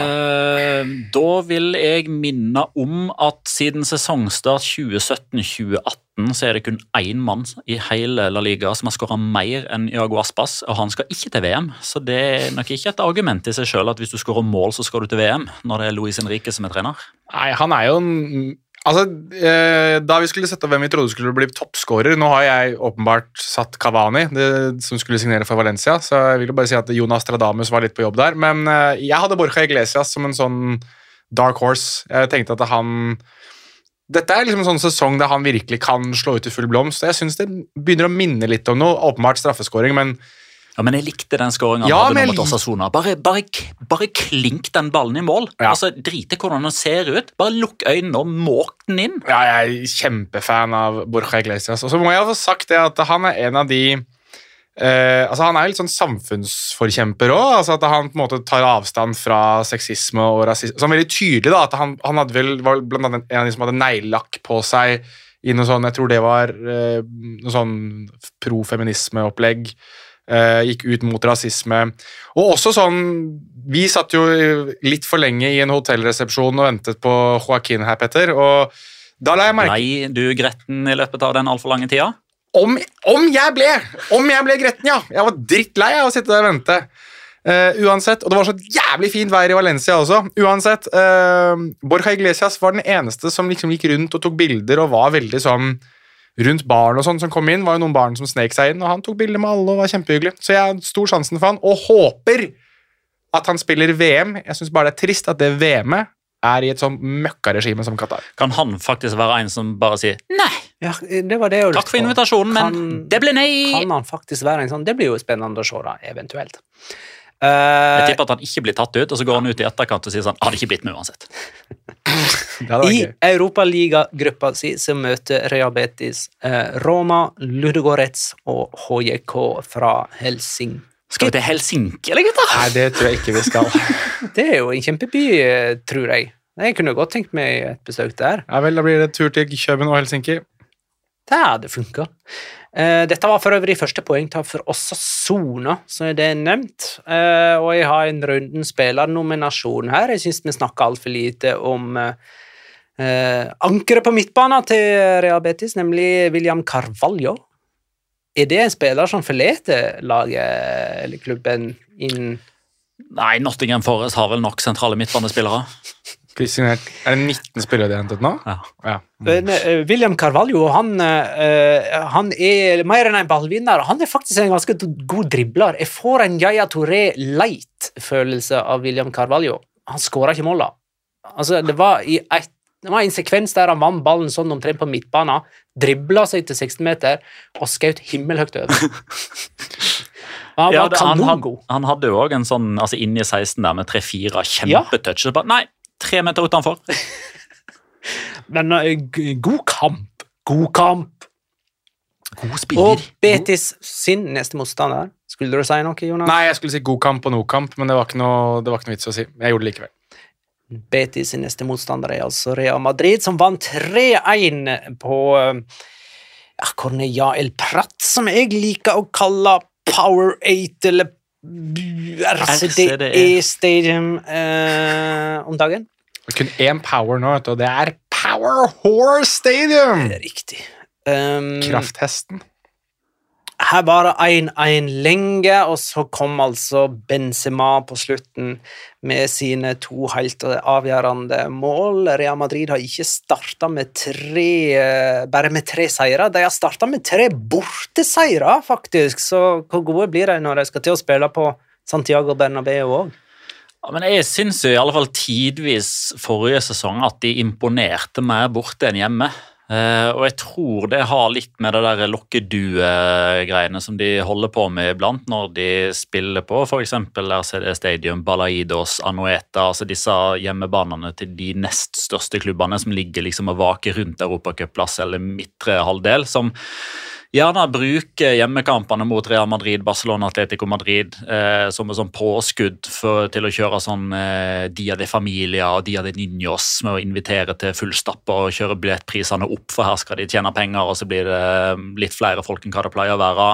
Eh, Da vil jeg minne om at siden sesongstart 2017-2018 så er det kun én mann i hele La Liga som har skåra mer enn Iago Aspas, og han skal ikke til VM. Så det er nok ikke et argument i seg sjøl at hvis du skårer mål, så skal du til VM, når det er Luis Henrique som er trener. Nei, han er jo en Altså, eh, Da vi skulle sette opp hvem vi trodde skulle bli toppskårer Nå har jeg åpenbart satt Cavani, det, som skulle signere for Valencia, så jeg vil jo bare si at Jonas Stradamus var litt på jobb der. Men eh, jeg hadde Borja Iglesias som en sånn dark horse. Jeg tenkte at han Dette er liksom en sånn sesong der han virkelig kan slå ut i full blomst. Jeg syns det begynner å minne litt om noe. Åpenbart straffeskåring, men Ja, Men jeg likte den skåringa Ja, han hadde men mot lik- Bare, bare, bare klink den ballen i mål. Ja. Altså, Drit i hvordan den ser ut. Bare lukk øynene og måk den inn. Ja, jeg er kjempefan av Borja Iglesias. Og så må jeg få sagt det at han er en av de eh, altså Han er jo litt sånn samfunnsforkjemper òg. Altså at han på en måte tar avstand fra sexisme og rasisme. Så han er veldig tydelig da, at han, han vel, var blant annet en av de som hadde neglelakk på seg i noe sånn Jeg tror det var eh, noe sånn pro-feminisme-opplegg. Eh, gikk ut mot rasisme. Og også sånn Vi satt jo litt for lenge i en hotellresepsjon og ventet på Joaquin her, Petter. Og da la jeg merke Nei, du gretten i løpet av den altfor lange tida? om, om jeg ble! Om jeg ble gretten, ja! Jeg var drittlei av å sitte der og vente. Uh, uansett, Og det var så jævlig fint vær i Valencia også. Uansett, uh, Borja Iglesias var den eneste som liksom gikk rundt og tok bilder og var veldig sånn rundt barn og sånn som kom inn. var jo noen barn som snek seg inn, og han tok bilder med alle og var kjempehyggelig. Så jeg har stor sjansen for han, og håper at han spiller VM. Jeg syns bare det er trist at det VM-et er i et sånn møkkaregime som Qatar. Kan han faktisk være en som bare sier nei, Ja, det var det jeg takk for invitasjonen, men Kan- det ble nei? Kan han faktisk være en sånn? Det blir jo spennende å se, da, eventuelt. Jeg Eh, tipper at han ikke blir tatt ut, og så går han ut i etterkant og sier sånn Hadde ikke blitt med uansett. I. Europaligagruppa si så møter Real Betis eh, Roma, Ludogorets og HJK fra Helsing. Skal vi til Helsinki, eller, gutter? Nei, det tror jeg ikke vi skal. Det er jo en kjempeby, eh, tror jeg. Jeg kunne godt tenkt meg et besøk der. Ja vel, Da blir det tur til København og Helsinki. Det hadde funka. Eh, dette var for øvrig første poengtap for Osasona, er det nevnt. Eh, og jeg har en runden spillernominasjon her. Jeg syns vi snakker altfor lite om eh, ankeret på midtbanen til Real Betis, nemlig William Carvalho. Er det en spiller som forlater laget eller klubben inn Nei, Nottingham Forest har vel nok sentrale midtbanespillere. Er det 19 spillere de har hentet nå? Ja. Ja. Men, eh, William Carvalho han, eh, han er mer enn en ballvinner. Han er faktisk en ganske god dribler. Jeg får en Yaya Touré light-følelse av William Carvalho. Han skåra ikke mål, da. Altså, det var i et det var en sekvens der han vant ballen sånn omtrent på midtbanen, dribla seg til 16 meter og skjøt himmelhøyt over. Han Ja, var det, han, had, han hadde jo òg en sånn altså inni 16 der med tre-fire kjempetouch. Ja. Nei, tre meter utenfor. Men eh, god kamp. God kamp. God spiller. Og. Betis sin neste motstander. Skulle du si noe, Jonas? Nei, jeg skulle si god kamp og no kamp, men det var ikke noe, det var ikke noe vits å si. Jeg gjorde det likevel. Betis sin neste motstander er altså Real Madrid, som vant 3-1 på eh, ja, Corneja El Prat, som jeg liker å kalle Power 8 eller RCDE. Stadium eh, om dagen. Kun én power nå, og det er Power Horse Stadium! Det riktig. Um, Krafthesten. Her var det 1-1 lenge, og så kom altså Benzema på slutten med sine to helt avgjørende mål. Real Madrid har ikke starta med tre eh, bare med tre seire, de har starta med tre borteseire, faktisk. Så hvor gode blir de når de skal til å spille på Santiago Bernabeu òg? Ja, men jeg syns i alle fall tidvis forrige sesong at de imponerte mer borte enn hjemme. Eh, og jeg tror det har litt med det der lokkedue-greiene som de holder på med iblant når de spiller på f.eks. RCD Stadium, Balaidos, Anueta, altså disse hjemmebanene til de nest største klubbene som ligger liksom og vaker rundt europacupplass eller midtre halvdel. som gjerne bruke hjemmekampene mot Real Madrid, Barcelona, Atletico Madrid eh, som et sånn påskudd for, til å kjøre sånn eh, Dia de Familia og Dia de Niños med å invitere til fullstappa og kjøre billettprisene opp, for her skal de tjene penger, og så blir det eh, litt flere folk enn hva det pleier å være.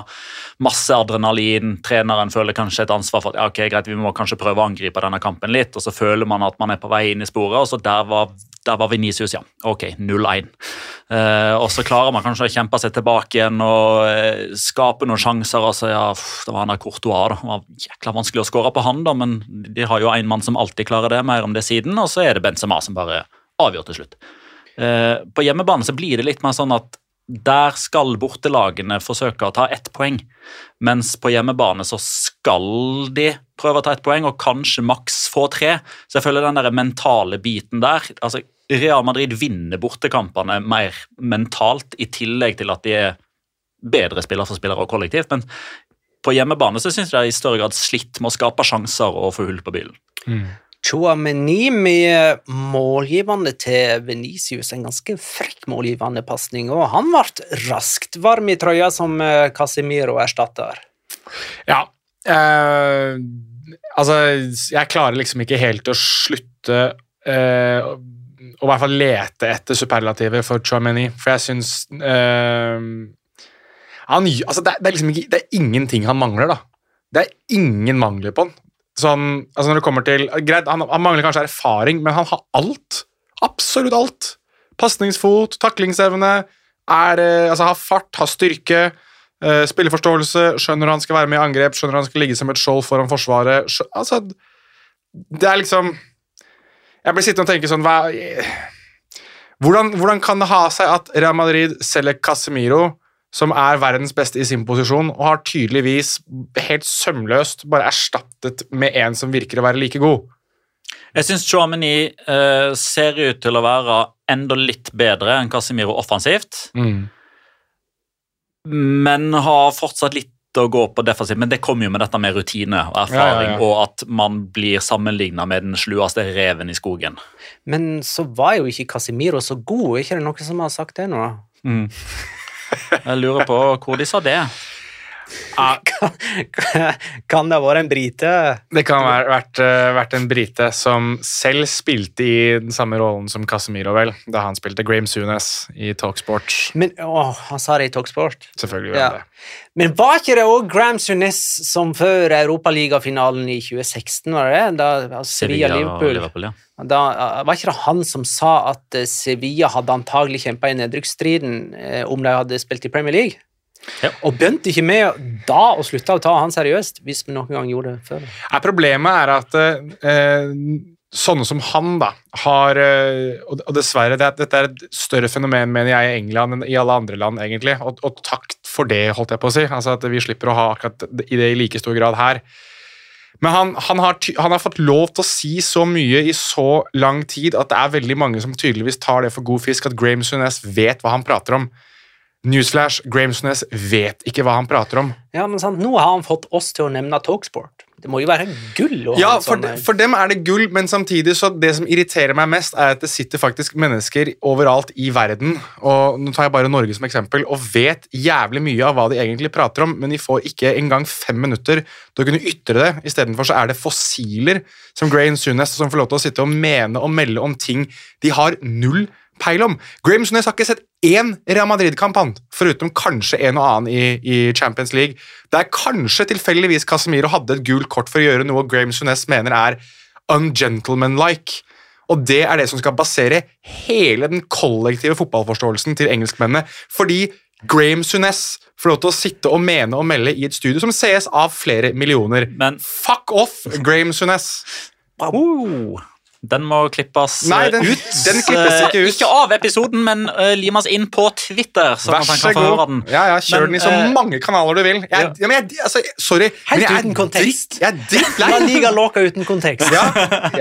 Masse adrenalin. Treneren føler kanskje et ansvar for at ja, ok, greit, vi må kanskje prøve å angripe denne kampen litt, og så føler man at man er på vei inn i sporet, og så der var, der var Vinicius, ja. Ok, 0-1. Eh, og så klarer man kanskje å kjempe seg tilbake igjen og eh, skape noen sjanser. og så ja, Det var han der Courtois. da. Det var jækla vanskelig å skåre på han, da, men de har jo en mann som alltid klarer det. Mer om det siden, og så er det Benzema som bare avgjør til slutt. Eh, på hjemmebane så blir det litt mer sånn at der skal bortelagene forsøke å ta ett poeng, mens på hjemmebane så skal de prøve å ta ett poeng, og kanskje maks få tre. Så jeg føler den der mentale biten der altså Real Madrid vinner bortekampene mer mentalt, i tillegg til at de er bedre spiller for spillere og kollektivt. Men på hjemmebane så syns jeg de i større grad slitt med å skape sjanser og få hull på bilen. Chouameni med målgivende til Venicius, en ganske frekk målgivende pasning, og han ble raskt varm i trøya som eh, Casemiro erstatter. Ja. eh, altså, jeg klarer liksom ikke helt å slutte eh, å i hvert fall lete etter superlativer for Chouameni, for jeg syns eh, han, altså det, det, er liksom ikke, det er ingenting han mangler, da. Det er ingen mangler på han. Sånn, altså når det kommer til, greit, han, han mangler kanskje erfaring, men han har alt. Absolutt alt. Pasningsfot, taklingsevne, er, eh, altså, har fart, har styrke, Uh, spilleforståelse, skjønner han skal være med i angrep, skjønner han skal ligge som et skjold foran forsvaret. skjønner, altså, det er liksom Jeg blir sittende og tenke sånn hva, hvordan, hvordan kan det ha seg at Real Madrid selger Casemiro, som er verdens beste i sin posisjon, og har tydeligvis helt sømløst bare erstattet med en som virker å være like god? Jeg syns Chouameni uh, ser ut til å være enda litt bedre enn Casemiro offensivt, men har fortsatt litt å gå på defensivt. Men det kommer jo med dette med rutine og erfaring, Ja, ja, ja. og at man blir sammenligna med den slueste reven i skogen. Men så var jo ikke Casimiro så god, er ikke det noen som har sagt det nå? da? Jeg lurer på hvor de sa det. Kan det ha vært en brite? Det kan ha vært, eh, vært en brite som selv spilte i den samme rollen som Casemiro, vel, da han spilte Graham Sunes i Talksport. Men, han sa det i Talksport. Selvfølgelig gjorde Ja. han det. Men var ikke det òg Graham Sunes som før Europaligafinalen i 2016, var det det? Da altså, Sevilla og Sevilla-Liverpool. Liverpool, ja. Da, var ikke det han som sa at eh, Sevilla hadde antagelig kjempa i nedrykksstriden eh, om de hadde spilt i Premier League? Ja. Og bønte ikke med da å slutte å ta han seriøst, hvis vi noen gang gjorde det før. Nei, problemet er at eh, sånne som han da, har eh, og, dessverre, det, dette er et større fenomen, mener jeg, i England enn i alle andre land, egentlig. Og, og takt for det, holdt jeg på å si. Altså At vi slipper å ha akkurat i det i like stor grad her. Men han, han, har, han har fått lov til å si så mye i så lang tid at det er veldig mange som tydeligvis tar det for god fisk, at Graham Sunes vet hva han prater om. Newsflash, Gramesnes vet ikke hva han prater om. Ja, men sant, Nå har han fått oss til å nevne Talksport. Det må jo være gull å Ja, for, sånn de, for dem er det gull, men samtidig så det som irriterer meg mest, er at det sitter faktisk mennesker overalt i verden, og nå tar jeg bare Norge som eksempel, og vet jævlig mye av hva de egentlig prater om, men de får ikke engang fem minutter til å kunne ytre det. Istedenfor så er det fossiler som Graham Sunes som får lov til å sitte og mene og melde om ting de har null peil om. Graham Sunes har ikke sett én Real Madrid-kamp, han, foruten kanskje en og annen i, i Champions League. Det er kanskje tilfeldigvis Casemiro hadde et gult kort for å gjøre noe Graham Sunes mener er ungentlemanlike. Og det er det som skal basere hele den kollektive fotballforståelsen til engelskmennene. Fordi Graham Sunes får lov til å sitte og mene og melde i et studio som sees av flere millioner. Men Fuck off, Graham Sunes! uh, den må klippes Nei, den- eh, ut. den klippes ikke ut. Eh, Ikke av episoden, men uh, limes inn på Twitter. Vær så kan få høre god. den. Ja, ja, kjør Men, den i så uh, mange kanaler du vil. Jeg, ja. ja. men jeg, altså, sorry, men jeg er uten kontekst. Jeg er drittlei. La liga låka uten kontekst. Ja,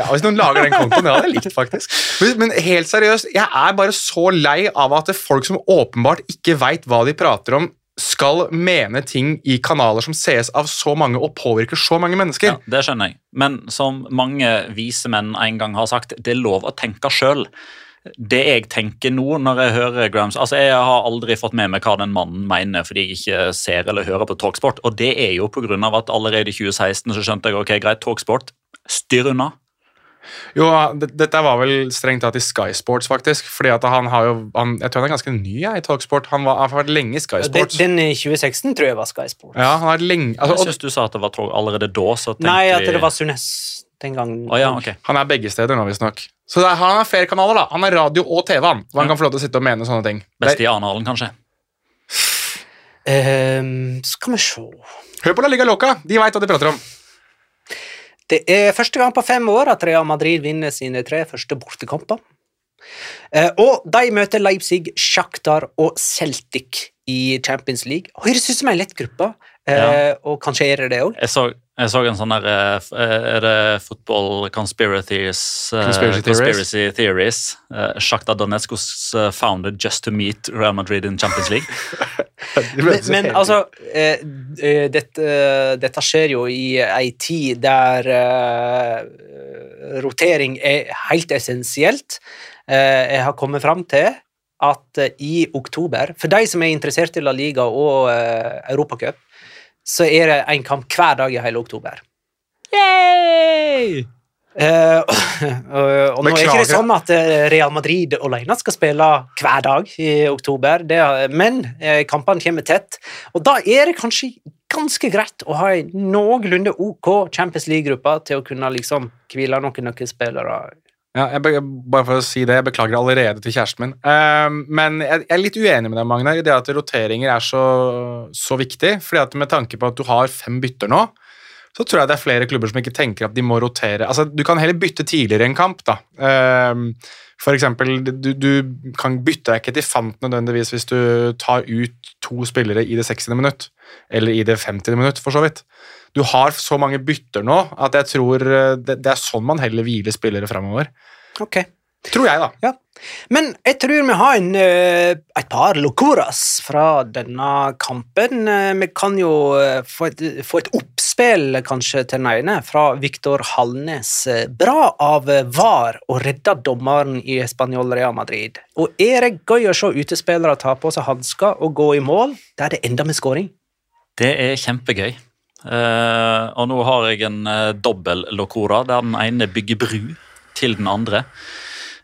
ja, Hvis noen lager den kontoen, det hadde jeg likt, faktisk. Men, men helt seriøst, jeg er bare så lei av at det er folk som åpenbart ikke veit hva de prater om, skal mene ting i kanaler som sees av så mange og påvirker så mange mennesker. Ja, det skjønner jeg. Men som mange vise menn en gang har sagt, det er lov å tenke sjøl. Det jeg tenker nå når jeg hører Grams altså Jeg har aldri fått med meg hva den mannen mener fordi jeg ikke ser eller hører på Talksport, og det er jo pga. at allerede i 2016 så skjønte jeg ok, greit, Talksport, styr unna. Jo, det, Dette var vel strengt tatt i Sky Sports, faktisk. fordi at han har jo, han, Jeg tror han er ganske ny jeg, i Talksport. Han, var, han har vært lenge i Sky Den, Sports. den i 2016 tror jeg var Sky Sports. Ja, han har vært lenge, altså, og, syns du sa at det var Talk allerede da, så tenkte Nei, at det var Sunes den gangen. Oh, ja, ok. Han er begge steder nå, visstnok. Så det er, han har flere kanaler. da. Han har radio og TV, han. Hvor han kan få lov til å sitte og mene sånne ting. Best i Arendalen, kanskje. Um, skal vi se hør på La Liga Loca! De veit hva de prater om. Det er første gang på fem år at Real Madrid vinner sine tre første bortekamper. Eh, og de møter Leipzig, Shakhtar og Celtic i Champions League. Høres ut som en lett gruppe, eh, Ja. og kanskje er det det òg. Jeg så, jeg så en sånn der eh, eh, Er det Football Conspiracies eh, Conspiracy theories? theories. Sjakta Shakhtar Donetsk was founded just to meet Real Madrid in Champions League. Men, men altså, dette, dette skjer jo i ei tid der eh, rotering er helt essensielt. Eh, jeg har kommet fram til at i oktober, for de som er interessert i La Liga og Europacup, så er det en kamp hver dag i hele oktober. Eh, og, og nå er ikke det sånn at eh, Real Madrid alene skal spille hver dag i oktober, det, men eh, kampene kommer tett. Og da er det kanskje ganske greit å ha en noenlunde OK Champions League-gruppe til å kunne liksom hvile noen nøkkelspillere. Ja, jeg bare for å si det, jeg beklager allerede til kjæresten min. Ehm, men jeg, er litt uenig med deg, Magnar, i det at roteringer er så, så viktig. fordi at med tanke på at du har fem bytter nå, så tror jeg det er flere klubber som ikke tenker at de må rotere. Altså, Du kan heller bytte tidligere en kamp. da. Ehm, for eksempel, du, du kan bytte deg ikke til fant nødvendigvis hvis du tar ut to spillere i det 60. minutt, eller i det 50. minutt, for så vidt. Du har så mange bytter nå at jeg tror eh, det, det er sånn man heller hviler spillere framover. Ok. Tror jeg, da. Ja. Men jeg tror vi har en, eh, et par locoras fra denne kampen. Eh, Vi kan jo eh, få et, få et oppspill kanskje til den ene, fra Viktor Hallnes. Bra av VAR å redde dommeren i Spanjol Real Madrid. Og er det gøy å se utespillere ta på seg hansker og gå i mål der det ender med skåring? Det er kjempegøy. Uh, og nå har jeg en uh, dobbel locora, der den ene bygger bru til den andre.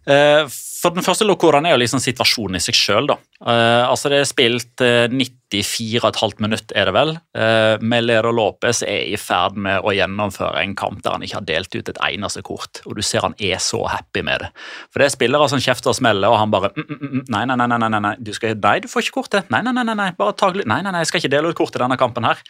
Eh, for Den første locoraen er jo liksom situasjonen i seg sjøl. Uh, altså det er spilt uh, 94,5 minutt, er det vel. Uh, Melero Lopez er i ferd med å gjennomføre en kamp der han ikke har delt ut et eneste kort. Og du ser han er så happy med det. For det er spillere som kjefter og smeller, og han bare mm, mm, mm, nei, nei, nei, nei, nei, nei, du skal, nei, du får ikke kortet. Nei, nei, nei, nei, bare ta Nei, nei, nei, jeg skal ikke dele ut kortet i denne kampen her.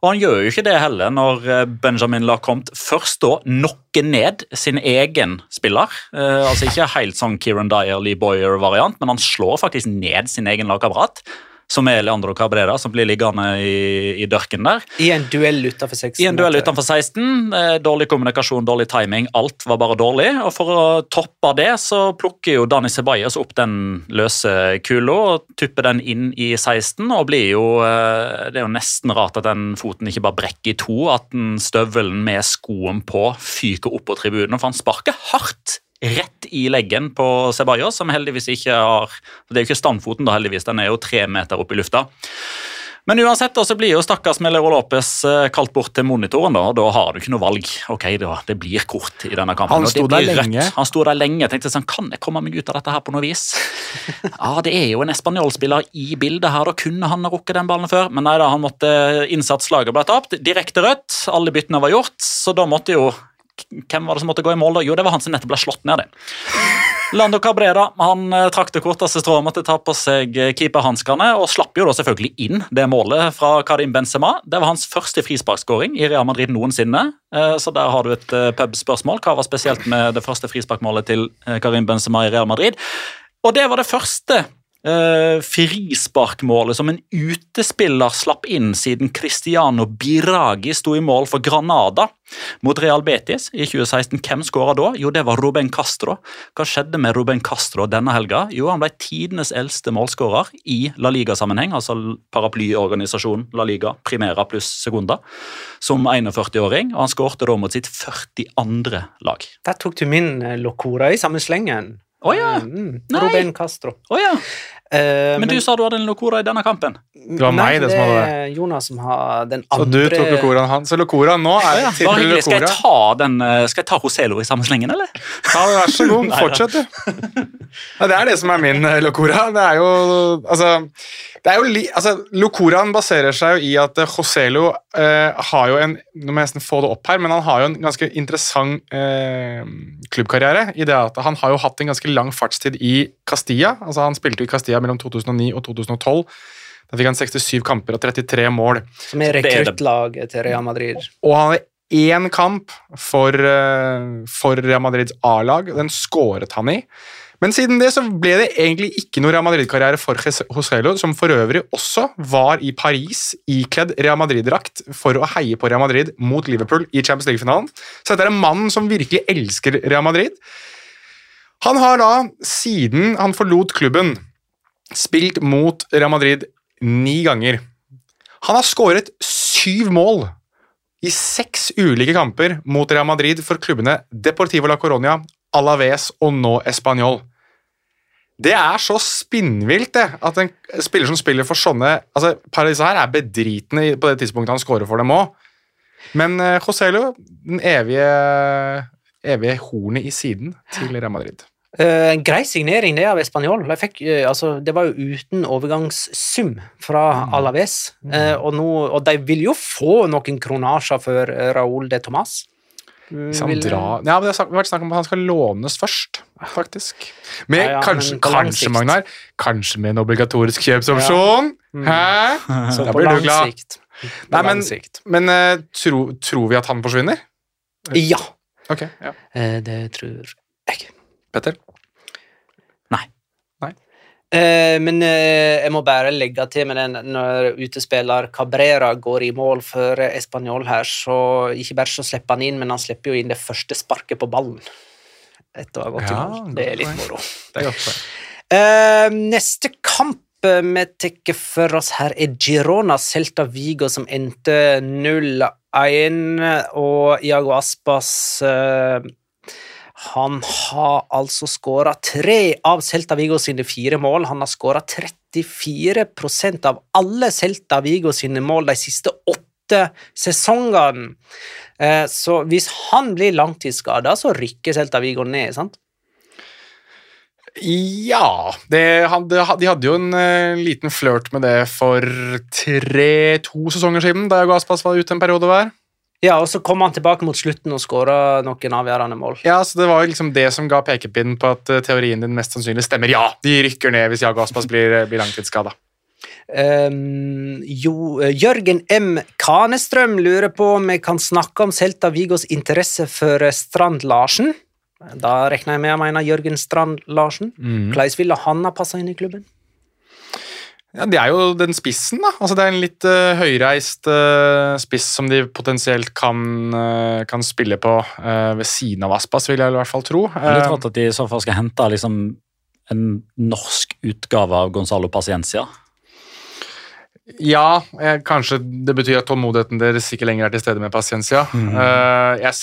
Og han gjør jo ikke det heller når eh, Benjamin Lacomte først da knocker ned sin egen spiller. Eh, altså ikke helt sånn Kieran Dyer, Lee Boyer-variant, men han slår faktisk ned sin egen lagkamerat, som er Leandro Cabrera, som blir liggende i, i dørken der. I en duell utenfor 16 I en duell utenfor 16. eh, Dårlig kommunikasjon, dårlig timing. Alt var bare dårlig. Og For å toppe det så plukker jo Dani Ceballos opp den løse kula og tupper den inn i 16. og blir jo, eh, Det er jo nesten rart at den foten ikke bare brekker i to. At den støvelen med skoen på fyker opp på tribunen. For han sparker hardt rett i leggen på Ceballos, som heldigvis ikke har Det er jo ikke standfoten, da heldigvis. Den er jo tre meter opp i lufta. Men uansett så blir jo stakkars Melero Lopez eh, kalt bort til monitoren, da, og da har du ikke noe valg. Ok, da, Det blir kort i denne kampen. Han sto der lenge. Han sto der lenge. Jeg tenkte sånn, Kan jeg komme meg ut av dette her på noe vis? Ja, Det er jo en espanjolspiller i bildet her. da Kunne han ha rukket den ballen før? Men nei da, han måtte innsatt slaget ble tapt. Direkte rødt. Alle byttene var gjort, så da måtte jo Hvem var det som måtte gå i mål, da? Jo, det var han som nettopp ble slått ned. det. Lando Cabrera han eh, trakk det korteste strået, måtte ta på seg eh, keeperhanskene og slapp jo da selvfølgelig inn det målet fra Karim Benzema. Det var hans første frisparkskåring i Real Madrid noensinne. eh, Så der har du et pubspørsmål. Hva var spesielt med det første frisparkmålet til Karim Benzema i Real Madrid? Og det var det første eh, frisparkmålet som en utespiller slapp inn siden Cristiano Biragi sto i mål for Granada mot Real Betis i 2016. Hvem skåra da? Jo, det var Ruben Castro. Hva skjedde med Ruben Castro denne helga? Jo, han ble tidenes eldste målskårer i La Liga-sammenheng, altså paraplyorganisasjonen La Liga, Primera pluss Segunda, som 41-åring, og han skårte da mot sitt 42. lag. Der tok du min lokora locora i samme slengen. Å ja. Mm. Ruben Castro. Å ja. Eh, Men du sa du hadde en locora i denne kampen. Det var meg, det som hadde det. er Jonas som har den andre Så du tok Locoraen hans. Så Locoraen nå er Ja, til Locora. Skal jeg ta den, eh, skal jeg ta Roselo i samme slengen, eller? Ja, vær så god, fortsett du. Ja, det er det som er min eh, Locora. Det er jo altså, det er jo li, altså Locoraen baserer seg jo i at Joselo eh, har jo en Nå må jeg nesten få det opp her, men han har jo en ganske interessant eh, klubbkarriere. i det at Han har jo hatt en ganske lang fartstid i Castilla. altså Han spilte jo i Castilla mellom 2009 og 2012. Da fikk han 67 kamper og 33 mål. Som er rekruttlaget til Real Madrid. Og han hadde én kamp for, eh, for Real Madrids A-lag. Den skåret han i. Men siden det så ble det egentlig ikke noe Real Madrid-karriere for Joselo, som for øvrig også var i Paris ikledd Real Madrid-drakt for å heie på Real Madrid mot Liverpool i Champions League-finalen. Så dette er en mann som virkelig elsker Real Madrid. Han har da, siden han forlot klubben, spilt mot Real Madrid ni ganger. Han har skåret syv mål i seks ulike kamper mot Real Madrid for klubbene Deportivo la Coronia, Alaves og nå Español. Det er så spinnvilt det, at en spiller som spiller for sånne altså Paradise her er bedritne på det tidspunktet han scorer for dem òg. Men eh, Joselo, den evige evige hornet i siden til Real Madrid. Eh, En grei signering det av Español. Uh, eh, altså, det var jo uten overgangssum fra Alaves. Eh, og, no, og de vil jo få noen kronasjer for Raúl de Tomàs. Hvis han drar Ja, men Det har sagt- vært snakk om at han skal lånes først, faktisk. Med, Ja, ja, kanskje, kanskje. Magnar, kanskje med en obligatorisk kjøpsopsjon? Hæ? Så Da på blir du glad. sikt. Nei, men, sikt. men tro, tror vi at han forsvinner? Ja, Okay, ja. eh, det tror jeg. Petter? Eh, men eh, jeg må bare legge til med den når utespiller Cabrera går i mål for Español her, så ikke bare så slipper han inn, men han slipper jo inn det første sparket på ballen. Etter å ha gått i mål. Det er litt moro. Det er godt for. Eh, neste kamp eh, vi tar for oss her, er Girona Celta Vigo, som endte 0-1. Og Iago Aspas eh, han har altså skåra tre av Celta Vigo sine fire mål. Han har skåra 34% av alle Celta Vigo sine mål de siste åtte sesongene. Eh, Så hvis han blir langtidsskada, så rykker Celta Vigo ned, sant? Ja det, De hadde jo en eh, liten flørt med det for tre-to sesonger siden, da Jago Aspas var ute en periode hver. Ja, og så kom han tilbake mot slutten og skåra noen avgjørende mål. Ja, så Det var liksom det som ga pekepinnen på at eh, teorien din mest sannsynlig stemmer. Ja, de rykker ned hvis Jago Aspas blir, eh, blir langtidsskada. Um, jo, eh, Jørgen M. Kanestrøm lurer på om vi kan snakke om Celta Vigos interesse for Strand Larsen. Da regner jeg med jeg mener Jørgen Strand Larsen. Hvordan ville han ha passa inn i klubben? Ja, Det er jo den spissen, da. Altså, det er en litt uh, høyreist uh, spiss som de potensielt kan, uh, kan spille på ved siden av Aspas, vil jeg i hvert fall tro. Litt rart at de i så fall skal hente liksom en norsk utgave av Gonzalo Paciencia. ja, jeg, kanskje det betyr at tålmodigheten deres ikke lenger er til stede med Paciencia. Eh, jeg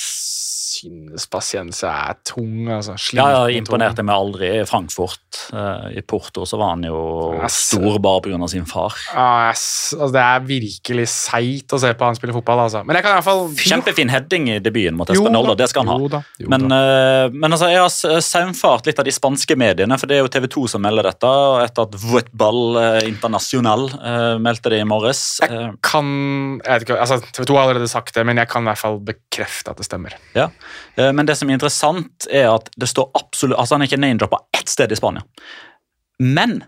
Paciencia er tung, altså. Ja, Sliten ja. Imponerte meg aldri i Frankfurt. Eh, I Porto så var han jo yes. stor bare pga. sin far. Ja, yes. altså, det er virkelig seigt å se på han spille fotball, altså. Men jeg kan i hvert fall Kjempefin heading i debuten mot Espenolda, det skal han jo ha. da, jo Men, da. eh, men altså, jeg har s- saumfart litt av de spanske mediene, for det er jo TV 2 som melder dette. Etter at Vuetball Internasjonal International eh, meldte det i morges. Jeg kan jeg vet ikke, altså TV 2 har allerede sagt det, men jeg kan i hvert fall bekrefte at det stemmer. Ja, eh, Men det som er interessant, er at det står absolutt Altså, han er ikke name-droppa ett sted i Spania. Men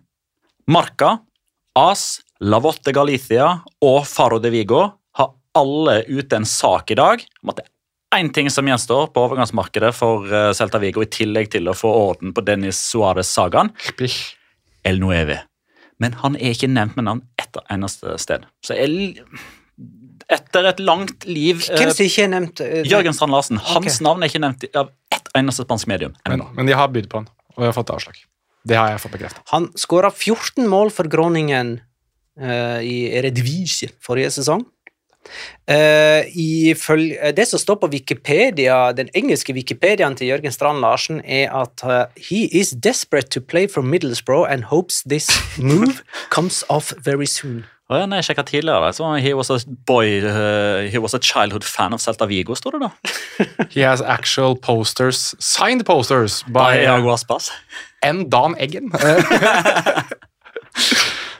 Marca, AS, Lavotte Galicia og Faro de Vigo har alle ute en sak i dag om at det er én ting som gjenstår på overgangsmarkedet for eh, Celta Vigo, i tillegg til å få orden på Dennis Suárez-sagaen. El Nueve. Men han er ikke nevnt med navn ett eneste sted. Så jeg, etter et langt liv Hvem eh, som ikke er nevnt? Uh, Jørgen Strand Larsen. Hans okay. navn er ikke nevnt av ett eneste spansk medium. Men, men de har bydd på han, og jeg har fått avslag. Det har jeg fått bekreftet. Han skåra 14 mål for Groningen uh, i Eredivisie forrige sesong. Uh, ifølge, det som står på Wikipedia, den engelske Wikipediaen til Jørgen Strand Larsen, er at uh, he is desperate to play for Middlesbrough and hopes this move comes off very soon. Og ja, når jeg sjekket tidligere, så he was a boy, uh, he was a childhood fan of Celta Vigo, står det da. He has actual posters, signed posters, by By Iago Aspas. N. Dan Eggen.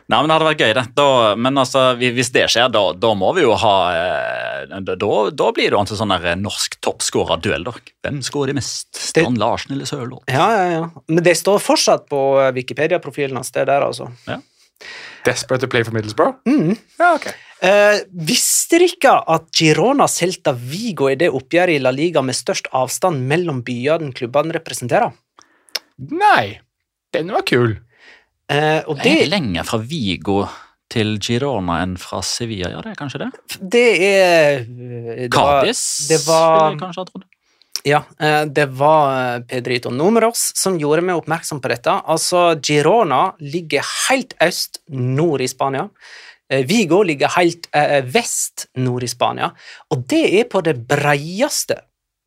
Nei, men det hadde vært gøy, det. Da, men altså, hvis det skjer, da, da må vi jo ha eh, Da, da blir det jo en sånn der norsk toppskårerduell. Hvem skårer mest? Strand Larsen eller Sørloth? Ja, ja, ja. Men det står fortsatt på eh, Wikipedia-profilen hans, det der, altså. Desperate to play for Middlesbrough? Mm. Ja, ok. Eh, visste dere ikke at Girona Celta Vigo er det oppgjøret i La Liga med størst avstand mellom byene klubbene representerer? Nei, den var kul. Eh, og Det er det, lenger fra Vigo til Girona enn fra Sevilla, ja, det er kanskje det? det er eh, det var- Cadiz, det var- ville jeg kanskje ha trodd. Ja, eh, det var eh, Pedrito Numeros som gjorde meg oppmerksom på dette. Altså, Girona ligger helt øst nord i Spania. Eh, Vigo ligger helt vest nord i Spania. Og det er på det breieste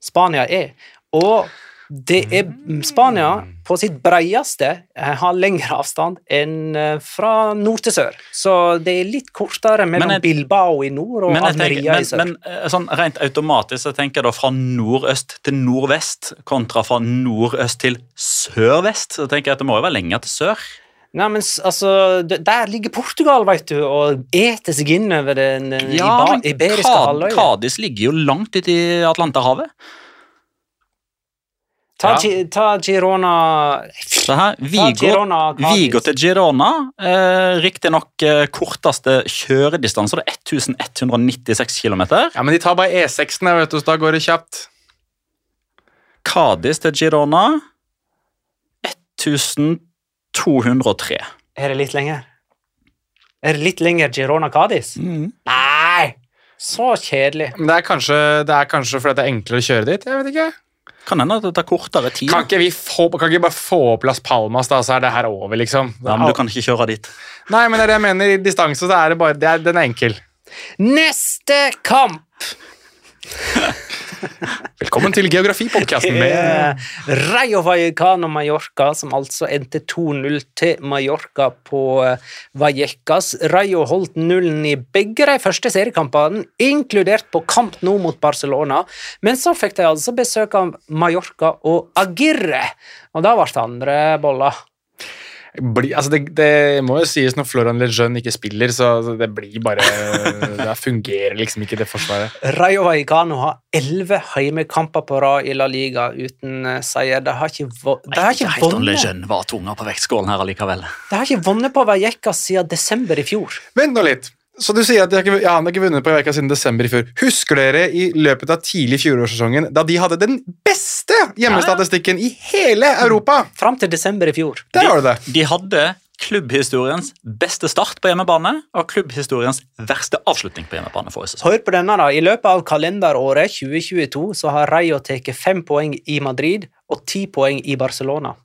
Spania er. Og Det er Spania på sitt bredeste eh, har lengre avstand enn eh, fra nord til sør. Så det er litt kortere mellom jeg- Bilbao i nord og Almeria i sør. men eh, sånn rent automatisk så tenker jeg da fra nordøst til nordvest kontra fra nordøst til sørvest. Så tenker jeg at det må jo være lenger til sør. Nei, men altså, Der ligger Portugal, vet du, og eter seg inn over den Ja, iberiske halvøya. Kadis ligger jo langt ute i Atlanterhavet. Ta, Ja. Gi- ta Girona Se her, Vigo, Girona, Vigo til Girona, eh, riktignok eh, korteste kjøredistanse, det er 1196 km. Ja, Men de tar bare E6-en, vet du, så da går det kjapt. Cádiz til Girona 1203. Er det litt lenger? Er det litt lenger Girona Cádiz? Nei! Så kjedelig. Men det er kanskje, det er kanskje fordi det er enklere å kjøre dit. jeg vet ikke. Kan hende at det tar kortere tid. Kan ikke vi få, kan ikke bare få plass Las Palmas, da, så er det her over, liksom? Ja, men du kan ikke kjøre dit. Nei, men det er det jeg mener. I distanse så er det bare det er, Den er enkel. Neste kamp! Velkommen til Geografipodkasten med Eh, Rayo Vallecano Mallorca, som altså endte 2-0 til Mallorca på eh, Vallecas. Rayo holdt nullen i begge de første seriekampene, inkludert på kamp nå mot Barcelona. Men så fikk de altså besøk av Mallorca og Agirre, og da ble det andre boller. Bli, altså det, det må jo sies når Florian Lejeune ikke spiller, så det blir bare Det fungerer liksom ikke, det forsvaret. Rayo Vallecano har elleve heimekamper på rad i La Liga uten eh, seier. De har ikke, de har ikke Helt om Lejeune var tunga på vektskålen her allikevel. De har ikke vunnet på Vallecas siden desember i fjor. Vent nå litt. Så du sier at de har ikke, ja, han har ikke vunnet på Veka siden desember i fjor. Husker dere i løpet av tidlig fjorårssesongen da de hadde den beste hjemmestatistikken i hele Europa? Fram til desember i fjor. Der har du det. De hadde klubbhistoriens beste start på hjemmebane og klubbhistoriens verste avslutning på hjemmebane. forrige sesong. Hør på denne, da. I løpet av kalenderåret 2022 så har Rayo tatt fem poeng i Madrid og ti poeng i Barcelona.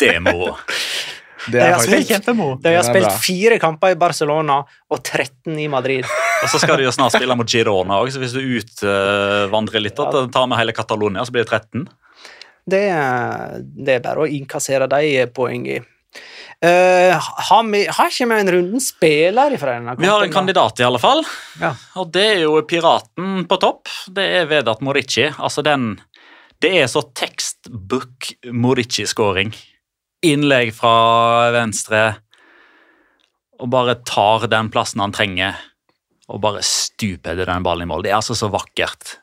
Det er moro. Det er faktisk- spilt, de har spilt fire kamper i Barcelona og 13 i Madrid. Og så skal de jo snart spille mot Girona òg, så hvis du utvandrer litt, at tar med hele Catalonia, så blir det 13. Det, det er bare å innkassere de poengene. Uh, har, vi, har ikke vi en runden spiller fra denne kampen? Vi har en kandidat, i alle fall. Ja. Og det er jo piraten på topp. Det er Vedat Morici. Altså den Det er så textbook Morici-skåring. Innlegg fra venstre og bare tar den plassen han trenger, og bare stuper etter den ballen i mål. Det er altså så vakkert.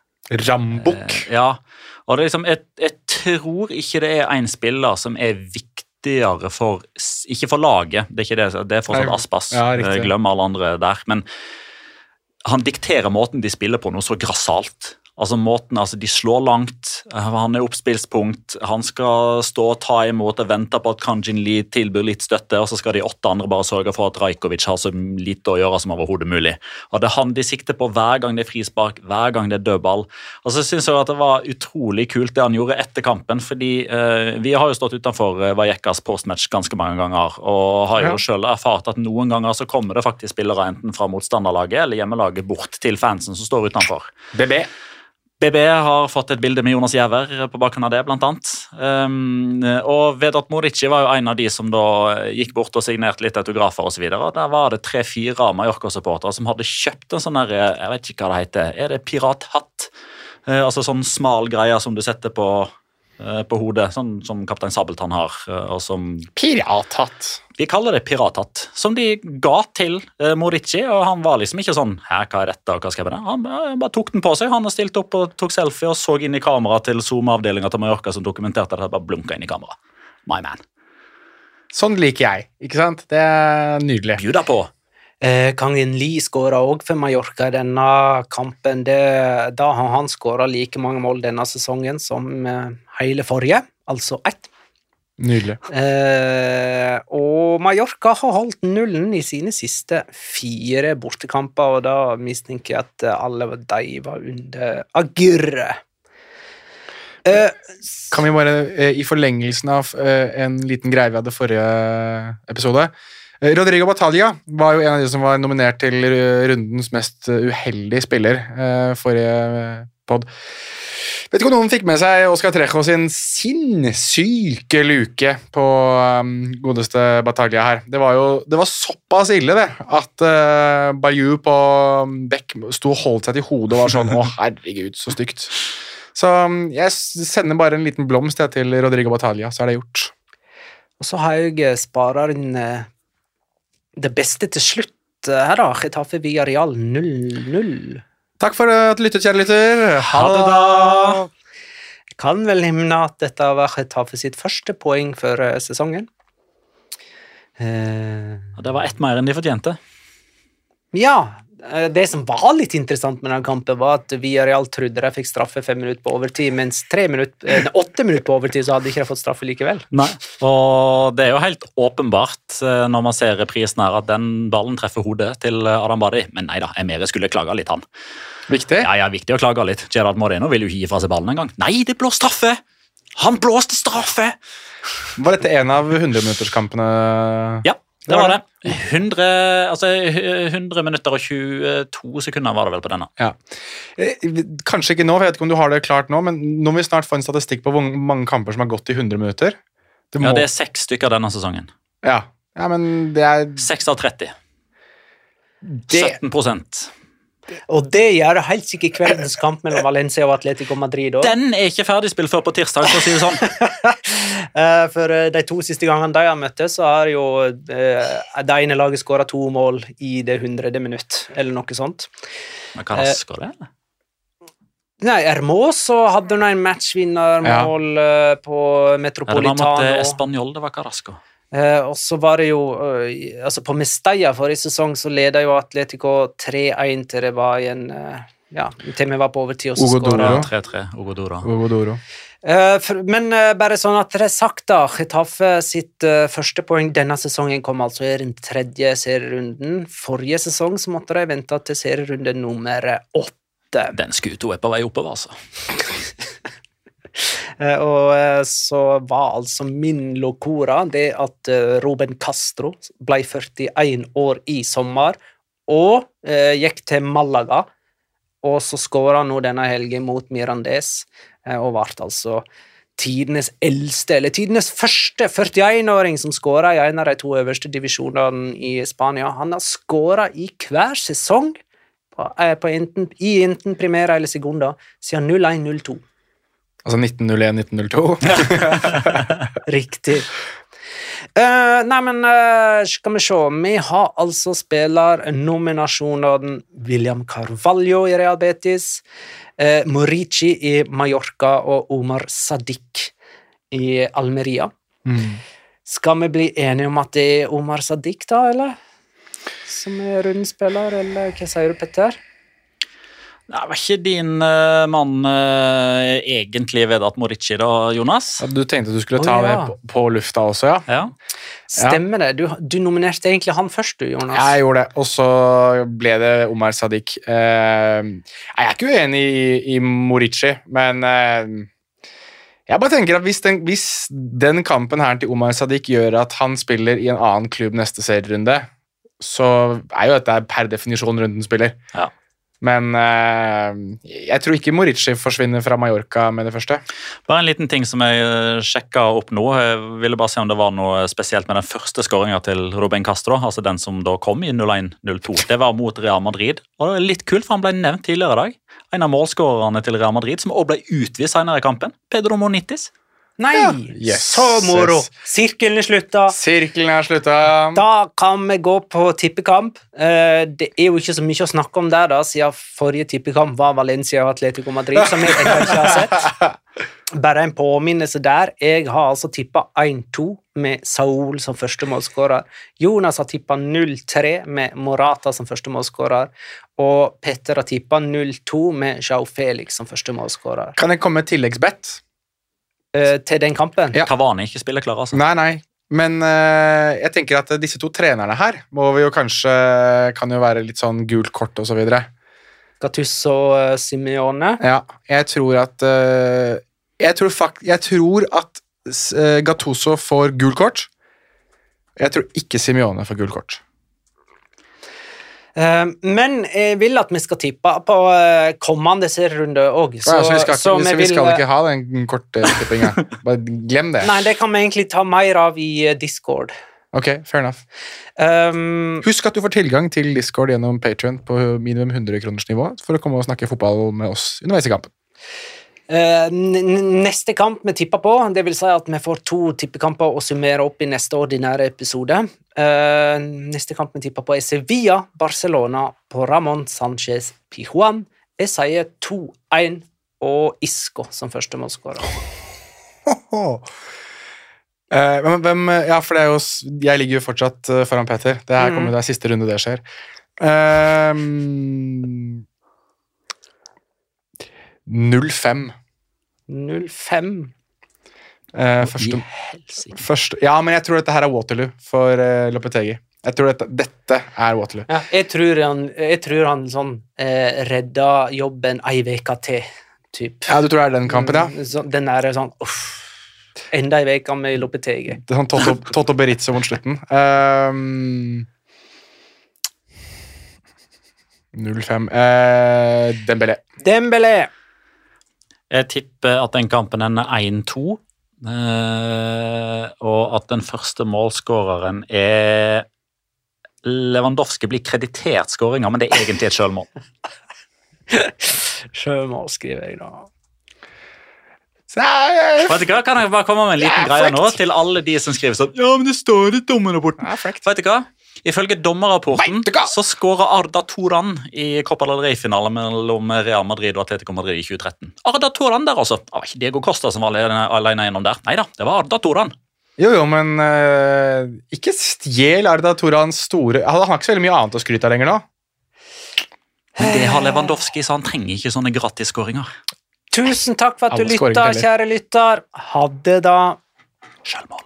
Rambukk. Eh, Ja, og det er liksom, jeg, jeg tror ikke det er en spiller som er viktigere for Ikke for laget, det er ikke det, det er fortsatt Aspas. ja. Eh, Glem alle andre der. Men han dikterer måten de spiller på noe så grassat. Altså måten, altså De slår langt, eh, han er oppspillspunkt, han skal stå og ta imot og vente på at Kanjin Lee tilbyr litt støtte, og så skal de åtte andre bare sørge for at Rajkovic har så lite å gjøre som overhodet mulig. Og Det er han de sikter på hver gang det er frispark, hver gang det er dødball. Og så synes jeg at det var utrolig kult det han gjorde etter kampen, fordi eh, vi har jo stått utenfor Vajekas postmatch ganske mange ganger, og har jo Ja. selv erfart at noen ganger så kommer det faktisk spillere enten fra motstanderlaget eller hjemmelaget bort til fansen som står utenfor. BB. BB har fått et bilde med Jonas Giæver på bakgrunn av det, blant annet. Um, og Vedat Morici var jo en av de som da gikk bort og signerte litt autografer osv. Der var det tre-fire Mallorca-supportere som hadde kjøpt en sånn der, jeg vet ikke hva det heter, er det pirathatt? Uh, altså sånn smal greie som du setter på, uh, på hodet, sånn som Kaptein Sabeltann har. eh, og som Pirathatt. Vi kaller det pirathatt, som de ga til eh, Morici. Og han var liksom ikke sånn her, hva er dette, og hva skal jeg med det? Han bare, bare tok den på seg. Han stilte opp og tok selfie og så inn i kamera til Zoom-avdelinga til Mallorca som dokumenterte det. Bare blunka inn i kamera. My man. Sånn liker jeg, ikke sant? Det er nydelig. Bjuda på. Eh, Kangen Lee skåra òg for Mallorca i denne kampen. Det, da har han skåra like mange mål denne sesongen som eh, hele forrige, altså ett. Nydelig. Eh, og Mallorca har holdt nullen i sine siste fire bortekamper, og da mistenker jeg at alle de var under Agurre. Eh, Kan vi bare, eh, i forlengelsen av eh, en liten greie vi hadde forrige episode Rodrigo Batalha var jo en av de som var nominert til rundens mest uheldige spiller forrige pod. Vet ikke om noen fikk med seg Oscar Trejo sin sinnssyke luke på um, godeste Bataglia her. Det var jo det var såpass ille, det, at uh, Bayou på Beck sto og holdt seg til hodet og var sånn Å, herregud, så stygt. Så um, jeg sender bare en liten blomst til Rodrigo Batalja, så er det gjort. Og så har jeg sparer inn eh, det beste til slutt eh, her, da. Getafe via Real 0-0. Takk for at du lyttet, kjære lytter. Ha det, da! Jeg kan vel nevne at dette var Getafe sitt første poeng for eh, sesongen. Eh, Og Det var ett mer enn de fortjente. ja, det som var litt interessant med den kampen, var at Villarreal trodde de fikk straffe fem minutter på overtid, mens tre minutter, eh, åtte minutter på overtid så hadde de ikke fått straffe likevel. Nei, og det er jo helt åpenbart eh, når man ser reprisen her, at den ballen treffer hodet til eh, Adam Badi. Men nei da, Emere skulle klaga litt, han. Viktig. Ja, ja, viktig å klage litt. Gerard Moreno vil jo ikke gi fra seg ballen engang. Nei, det blå straffe! Han blåste straffe! Var dette en av 100-minutterskampene? Ja, det var det. 100, altså 100 minutter og 22 sekunder var det vel på denne. Ja. Eh, Kanskje ikke nå, for jeg vet ikke om du har det klart nå, men nå må vi snart få en statistikk på hvor mange kamper som har gått i 100 minutter. Det må, Ja, Det er seks stykker denne sesongen. ja. ja, men det er 6 av 30. det, 17 Og det gjør helt sikkert kveldens kamp mellom Valencia og Atletico Madrid. også. Den er ikke ferdigspilt før på tirsdag, for å si det sånn. Eh, For eh, de to siste gangene de har møttes, så har jo eh, det ene laget skåra to mål i det hundrede minutt, eller noe sånt. Men hva rasker det? Nei, Hermoso hadde nå en matchvinnermål ja. på Ja, det var mot Español, det var Carrasco. Eh, og så var det jo eh, altså På Mestalla forrige sesong så leda jo Atletico 3-1 til det var igjen eh, Ja, til vi var på overtid, og så skåra 3-3, Ogodora. Ogodoro. Eh, Men bare sånn at det er sagt, da. Getafe sitt første poeng denne sesongen kom altså i den tredje serierunden. Forrige sesong så måtte de vente til serierunde nummer åtte. Den skuta er på vei oppover, altså. Eh, Og eh, så var altså min locora det at eh, Ruben Castro ble 41 år i sommer og gikk til Malaga. Og så skåra nå denne helgen mot Mirandes og ble altså tidenes eldste, eller tidenes første 41-åring som skåra i en av de to øverste divisjonene i Spania. Han har skåra i hver sesong på, på enten, i enten primæra eller Segunda siden 01-02. Altså 1901-1902. Riktig. Uh, nei, men uh, skal vi se. Vi har altså spillernominasjonene William Carvalho i Real Betis, uh, Morici i Mallorca og Omar Sadiq i Almeria. Skal vi bli enige om at det er Omar Sadiq, da, eller? Som er rundspiller, eller hva sier du, Petter? Nei, var ikke din uh, mann uh, egentlig Vedat Morici da, Jonas? Ja, Du tenkte du skulle ta oh, ja. det på, på lufta også, ja? Ja. Stemmer det? Du, du nominerte egentlig han først, du, Jonas. Jeg gjorde det, og så ble det Omar Sadiq. Uh, jeg er ikke uenig i, i Morici, men jeg bare tenker at hvis den, hvis den kampen her til Omar Sadiq gjør at han spiller i en annen klubb neste serierunde, så er jo dette per definisjon runden spiller. Ja. Men eh, jeg tror ikke Morici forsvinner fra Mallorca med det første. Bare en liten ting som jeg eh, sjekka opp nå. Jeg ville bare se om det var noe spesielt med den første skåringa til Ruben Castro, altså den som da kom i 01-02. Det var mot Real Madrid. Og det er litt kult, for han ble nevnt tidligere i dag. En av målskårerne til Real Madrid, som også ble utvist senere i kampen. Pedro Monitis. Nei, Yes. så moro! Sirkelen er slutta. Sirkelen er slutta. Da kan vi gå på tippekamp. Eh, Det er jo ikke så mye å snakke om der, da, siden forrige tippekamp var Valencia og Atletico Madrid, som jeg ennå ikke har sett. Bare en påminnelse der. Jeg har altså tippa 1-2 med Saul som førstemålsskårer. Jonas har tippa 0-3 med Morata som førstemålsskårer. Og Petter har tippa 0-2 med Jao Felix som førstemålsskårer. Kan jeg komme med tilleggsbett? Eh, Til den kampen? Ja. Cavani ikke spiller klar, altså. Nei, nei. Men uh, jeg tenker at disse to trenerne her må vi jo kanskje Kan jo være litt sånn gult kort og så videre. Gattusso og eh, Simione. Ja, jeg tror at uh, jeg, tror fakt, jeg tror at uh, Gattuso får gult kort. Jeg tror ikke Simione får gult kort. Eh, men jeg vil at vi skal tippe på eh, kommende serierunde òg. Så, så vi skal, ikke, vi, vi skal ikke ha den korte tippinga. Bare glem det. Nei, det kan vi egentlig ta mer av i eh, Discord. Ok, fair enough. Um, Husk at du får tilgang til Discord gjennom Patreon på minimum 100 kroners nivå for å komme og snakke fotball med oss underveis i kampen. Uh, neste kamp vi tipper på, det vil si at vi får to tippekamper å summere opp i neste ordinære episode. Uh, neste kamp vi tipper på, er Sevilla Barcelona på Ramón Sánchez Pijuan. Jeg sier 2-1 og Isco som første målskårer. Uh, hvem, hvem Ja, for det er jo Jeg ligger jo fortsatt foran Peter. Det er, kommer, mm. det er siste runde det skjer. Uh, 0-5. 0-5? Uh, første, første, Ja, men jeg tror dette her er Waterloo for uh, Lopetegi. Jeg tror dette, dette er Waterloo. Ja, jeg, tror han, jeg tror han sånn uh, redda jobben ei uke til, type. Ja, du tror det er den kampen, ja? Så, den er sånn uff, Enda ei uke med Lopetegi. Det er sånn Toto, Toto Berizzo mot slutten. Um, 0-5. Uh, Dembélé. Dembélé. Jeg tipper at den kampen ender 1-2. Uh, og at den første målskåreren er Lewandowski blir kreditert skåringa, men det er egentlig et sjølmål. sjølmål, skriver jeg da. Vet du hva, Kan jeg bare komme med en liten greie nå til alle de som skriver sånn Ja, men det står i dommerrapporten. Vet du hva? Ifølge dommerrapporten så skåra Arda Toran i Copa del Rey-finalen mellom Real Madrid og Atletico Madrid i 2013. Arda Toran der, altså. Det var ikke Diego Costa som var alene gjennom der. Nei da, det var Arda Toran. Jo, jo, men uh, ikke stjel Arda Torans store Han har ikke så veldig mye annet å skryte av lenger nå. Men det har Lewandowski, så han trenger ikke sånne gratisskåringer. Tusen takk for at du lytta, kjære lytter. Ha det, da. Sjølmål.